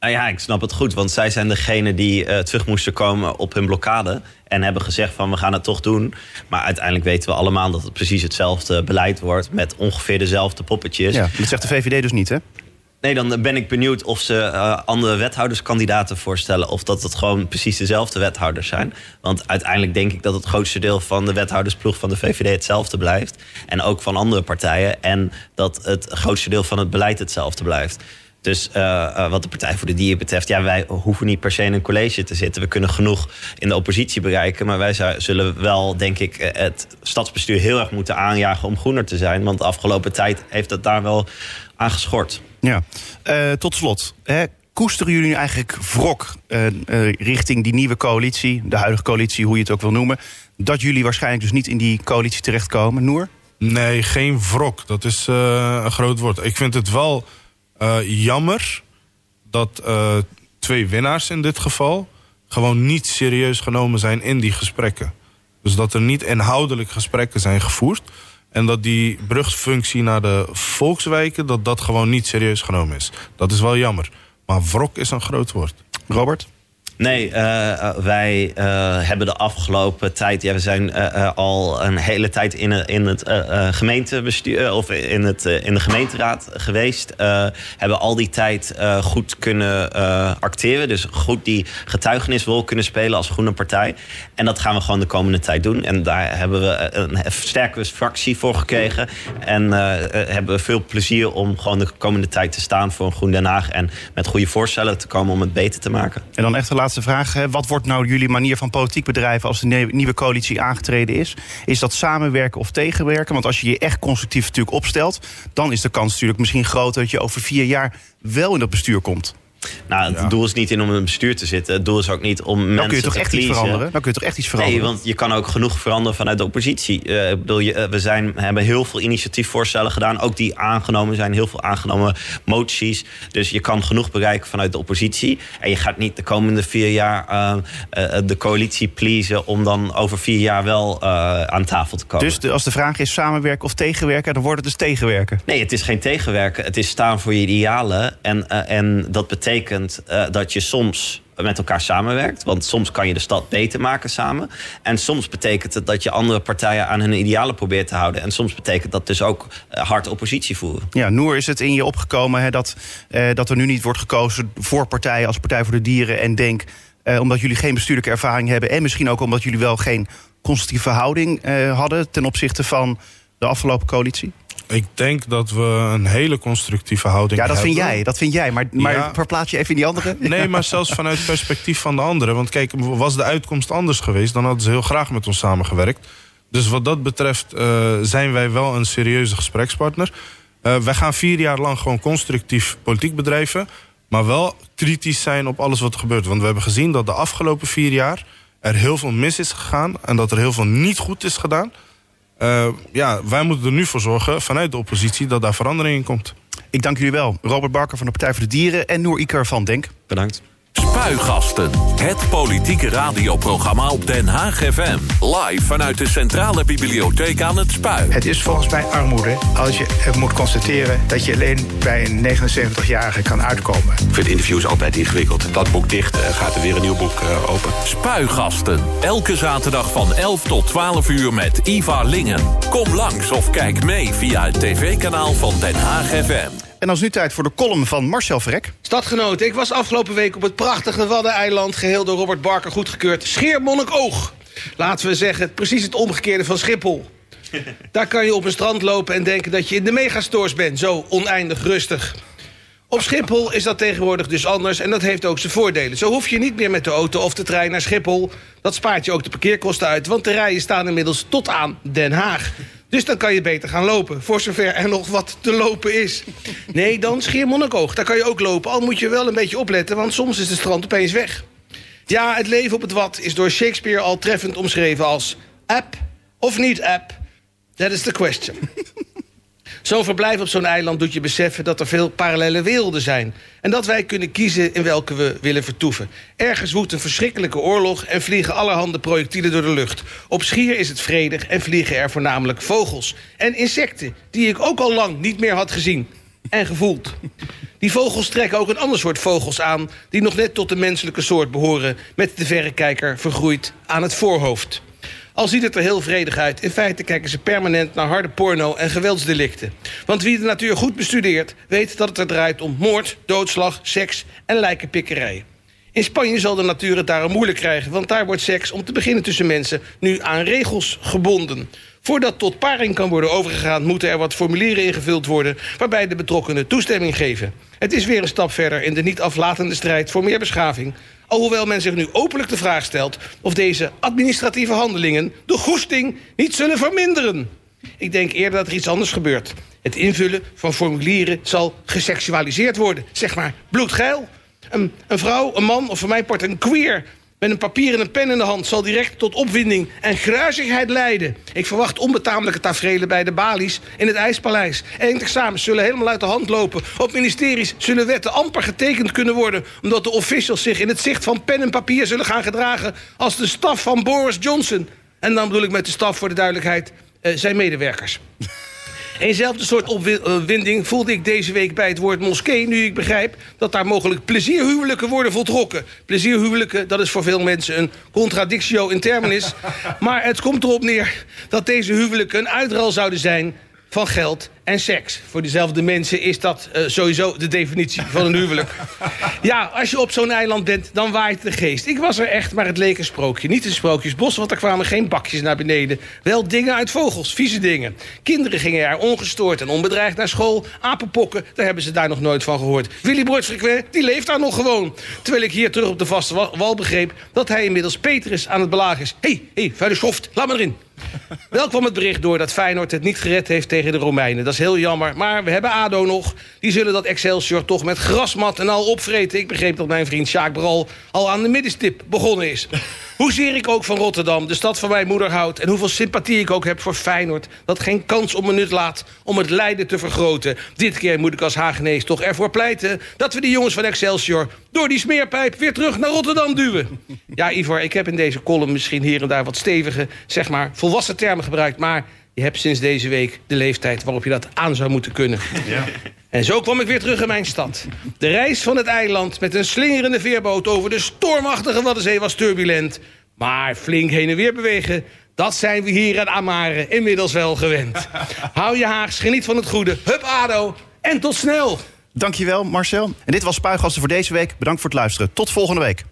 [SPEAKER 3] Nou ja, ik snap het goed. Want zij zijn degene die eh, terug moesten komen op hun blokkade. En hebben gezegd van we gaan het toch doen. Maar uiteindelijk weten we allemaal dat het precies hetzelfde beleid wordt. Met ongeveer dezelfde poppetjes.
[SPEAKER 2] Ja, dat zegt de VVD dus niet, hè?
[SPEAKER 3] Nee, dan ben ik benieuwd of ze eh, andere wethouderskandidaten voorstellen. Of dat het gewoon precies dezelfde wethouders zijn. Want uiteindelijk denk ik dat het grootste deel van de wethoudersploeg van de VVD hetzelfde blijft. En ook van andere partijen. En dat het grootste deel van het beleid hetzelfde blijft. Dus eh, eh, wat de Partij voor de Dieren betreft, ja, wij hoeven niet per se in een college te zitten. We kunnen genoeg in de oppositie bereiken. Maar wij zou- zullen wel, denk ik, eh, het stadsbestuur heel erg moeten aanjagen om groener te zijn. Want de afgelopen tijd heeft het daar wel aan geschort.
[SPEAKER 2] Ja. Eh, tot slot, hè, koesteren jullie nu eigenlijk wrok eh, eh, richting die nieuwe coalitie, de huidige coalitie, hoe je het ook wil noemen, dat jullie waarschijnlijk dus niet in die coalitie terechtkomen? Noor?
[SPEAKER 4] Nee, geen wrok. Dat is eh, een groot woord. Ik vind het wel jammer dat eh, twee winnaars in dit geval gewoon niet serieus genomen zijn in die gesprekken. Dus dat er niet inhoudelijk gesprekken zijn gevoerd. En dat die brugfunctie naar de volkswijken, dat dat gewoon niet serieus genomen is. Dat is wel jammer. Maar wrok is een groot woord.
[SPEAKER 2] Robert?
[SPEAKER 3] Nee, eh, eh, wij eh, hebben de afgelopen tijd. Ja, we zijn al een hele tijd in, in het gemeentebestuur of in, het, in de gemeenteraad geweest. Hebben al die tijd goed kunnen acteren. Dus goed die getuigenisrol kunnen spelen als groene partij. En dat gaan we gewoon de komende tijd doen. En daar hebben we een sterke fractie voor gekregen. En hebben we veel plezier om gewoon de komende tijd te staan voor een Groen Den Haag. En met goede voorstellen te komen om het beter te maken.
[SPEAKER 2] En dan echt laatste vraag. Wat wordt nou jullie manier van politiek bedrijven als de nie- nieuwe coalitie aangetreden is? Is dat samenwerken of tegenwerken? Want als je je echt constructief natuurlijk opstelt, dan is de kans natuurlijk misschien groot dat je over vier jaar wel in dat bestuur komt.
[SPEAKER 3] Nou, het
[SPEAKER 4] Ja.
[SPEAKER 3] doel is niet in om in een bestuur te zitten. Het doel is ook niet om
[SPEAKER 2] Dan
[SPEAKER 3] mensen
[SPEAKER 2] kun je toch
[SPEAKER 3] te
[SPEAKER 2] echt iets veranderen? Dan kun je toch echt iets veranderen?
[SPEAKER 3] Nee, want je kan ook genoeg veranderen vanuit de oppositie. Eh, ik bedoel, je, eh, we zijn, hebben heel veel initiatiefvoorstellen gedaan. Ook die aangenomen zijn. Heel veel aangenomen moties. Dus je kan genoeg bereiken vanuit de oppositie. En je gaat niet de komende vier jaar eh, de coalitie pleasen... om dan over vier jaar wel aan tafel te komen.
[SPEAKER 2] Dus de- als de vraag is samenwerken of tegenwerken, dan wordt het dus tegenwerken.
[SPEAKER 3] Nee, het is geen tegenwerken. Het is staan voor je idealen. En, en dat betekent eh, dat je soms met elkaar samenwerkt. Want soms kan je de stad beter maken samen. En soms betekent het dat je andere partijen aan hun idealen probeert te houden. En soms betekent dat dus ook eh, hard oppositie voeren.
[SPEAKER 2] Ja, Noor, is het in je opgekomen hè, dat, eh, dat er nu niet wordt gekozen voor partijen als Partij voor de Dieren en Denk, omdat jullie geen bestuurlijke ervaring hebben en misschien ook omdat jullie wel geen constructieve houding hadden ten opzichte van de afgelopen coalitie?
[SPEAKER 4] Ik denk dat we een hele constructieve houding
[SPEAKER 2] Ja, dat vind
[SPEAKER 4] hebben.
[SPEAKER 2] jij, dat vind jij. Maar, maar
[SPEAKER 4] Ja.
[SPEAKER 2] verplaats je even in die andere? <laughs>
[SPEAKER 4] Nee, maar zelfs vanuit het perspectief van de anderen. Want kijk, was de uitkomst anders geweest... dan hadden ze heel graag met ons samengewerkt. Dus wat dat betreft eh, zijn wij wel een serieuze gesprekspartner. Eh, wij gaan vier jaar lang gewoon constructief politiek bedrijven... maar wel kritisch zijn op alles wat er gebeurt. Want we hebben gezien dat de afgelopen vier jaar... er heel veel mis is gegaan en dat er heel veel niet goed is gedaan... Eh, ja, wij moeten er nu voor zorgen vanuit de oppositie dat daar verandering in komt.
[SPEAKER 2] Ik dank jullie wel. Robert Barker van de Partij voor de Dieren en Noor Iker van Denk.
[SPEAKER 3] Bedankt.
[SPEAKER 1] Spuigasten. Het politieke radioprogramma op Den Haag FM. Live vanuit de Centrale Bibliotheek aan het Spui.
[SPEAKER 5] Het is volgens mij armoede als je moet constateren dat je alleen bij een 79-jarige kan uitkomen.
[SPEAKER 6] Ik vind interviews altijd ingewikkeld. Dat boek dicht, eh, gaat er weer een nieuw boek eh, open.
[SPEAKER 1] Spuigasten. Elke zaterdag van 11 tot 12 uur met Ivar Lingen. Kom langs of kijk mee via het tv-kanaal van Den Haag FM.
[SPEAKER 2] En dan is nu tijd voor de column van Marcel Verrek.
[SPEAKER 7] Stadgenoten, ik was afgelopen week op het prachtige Waddeneiland... geheel door Robert Barker goedgekeurd. Schiermonnikoog. Laten we zeggen, precies het omgekeerde van Schiphol. <laughs> Daar kan je op een strand lopen en denken dat je in de megastores bent. Zo oneindig rustig. Op Schiphol is dat tegenwoordig dus anders en dat heeft ook zijn voordelen. Zo hoef je niet meer met de auto of de trein naar Schiphol. Dat spaart je ook de parkeerkosten uit, want de rijen staan inmiddels tot aan Den Haag. Dus dan kan je beter gaan lopen, voor zover er nog wat te lopen is. Nee, dan Schiermonnikoog. Daar kan je ook lopen, al moet je wel een beetje opletten... want soms is de strand opeens weg. Ja, het leven op het Wad is door Shakespeare al treffend omschreven als... app of niet app, That is the question. Zo'n verblijf op zo'n eiland doet je beseffen dat er veel parallele werelden zijn. En dat wij kunnen kiezen in welke we willen vertoeven. Ergens woedt een verschrikkelijke oorlog en vliegen allerhande projectielen door de lucht. Op Schier is het vredig en vliegen er voornamelijk vogels. En insecten, die ik ook al lang niet meer had gezien en gevoeld. Die vogels trekken ook een ander soort vogels aan... die nog net tot de menselijke soort behoren... met de verrekijker vergroeid aan het voorhoofd. Al ziet het er heel vredig uit. In feite kijken ze permanent naar harde porno en geweldsdelicten. Want wie de natuur goed bestudeert... weet dat het er draait om moord, doodslag, seks en lijkenpikkerij. In Spanje zal de natuur het daarom moeilijk krijgen... want daar wordt seks, om te beginnen tussen mensen... nu aan regels gebonden. Voordat tot paring kan worden overgegaan... moeten er wat formulieren ingevuld worden... waarbij de betrokkenen toestemming geven. Het is weer een stap verder in de niet aflatende strijd voor meer beschaving... Alhoewel men zich nu openlijk de vraag stelt of deze administratieve handelingen de goesting niet zullen verminderen. Ik denk eerder dat er iets anders gebeurt. Het invullen van formulieren zal geseksualiseerd worden. Zeg maar bloedgeil. Een, een vrouw, een man of voor mijn part een queer met een papier en een pen in de hand zal direct tot opwinding en gruizigheid leiden. Ik verwacht onbetamelijke tafereelen bij de balies in het IJspaleis. Eindexamens zullen helemaal uit de hand lopen. Op ministeries zullen wetten amper getekend kunnen worden... omdat de officials zich in het zicht van pen en papier zullen gaan gedragen... als de staf van Boris Johnson. En dan bedoel ik met de staf voor de duidelijkheid uh, zijn medewerkers. Eenzelfde soort opwinding voelde ik deze week bij het woord moskee... nu ik begrijp dat daar mogelijk plezierhuwelijken worden voltrokken. Plezierhuwelijken, dat is voor veel mensen een contradictio in terminis. <laughs> maar het komt erop neer dat deze huwelijken een uitral zouden zijn van geld en seks. Voor diezelfde mensen is dat uh, sowieso de definitie van een huwelijk. <laughs> ja, als je op zo'n eiland bent, dan waait de geest. Ik was er echt, maar het leek een sprookje. Niet een sprookjesbos, want er kwamen geen bakjes naar beneden. Wel dingen uit vogels, vieze dingen. Kinderen gingen er ongestoord en onbedreigd naar school. Apenpokken, daar hebben ze daar nog nooit van gehoord. Willy Bortsfrequent, die leeft daar nog gewoon. Terwijl ik hier terug op de vaste wal begreep... dat hij inmiddels Petrus aan het belagen is. Hé, hey, hé, hey, vuile schoft, laat me erin. <laughs> Wel kwam het bericht door dat Feyenoord het niet gered heeft tegen de Romeinen. Dat is heel jammer, maar we hebben ADO nog. Die zullen dat Excelsior toch met grasmat en al opvreten. Ik begreep dat mijn vriend Sjaak Bral al aan de middenstip begonnen is. <laughs> Hoezeer ik ook van Rotterdam, de stad van mijn moeder houd... en hoeveel sympathie ik ook heb voor Feyenoord... dat geen kans om een nut laat om het lijden te vergroten. Dit keer moet ik als Hagenees toch ervoor pleiten... dat we die jongens van Excelsior door die smeerpijp weer terug naar Rotterdam duwen. Ja, Ivar, ik heb in deze column misschien hier en daar wat stevige... zeg maar volwassen termen gebruikt, maar... Je hebt sinds deze week de leeftijd waarop je dat aan zou moeten kunnen. Ja. En zo kwam ik weer terug in mijn stad. De reis van het eiland met een slingerende veerboot over de stormachtige Waddenzee was turbulent. Maar flink heen en weer bewegen, dat zijn we hier in Amare inmiddels wel gewend. Hou je haags, geniet van het goede. Hup Ado en tot snel.
[SPEAKER 2] Dankjewel Marcel. En dit was Spuigasten voor deze week. Bedankt voor het luisteren. Tot volgende week.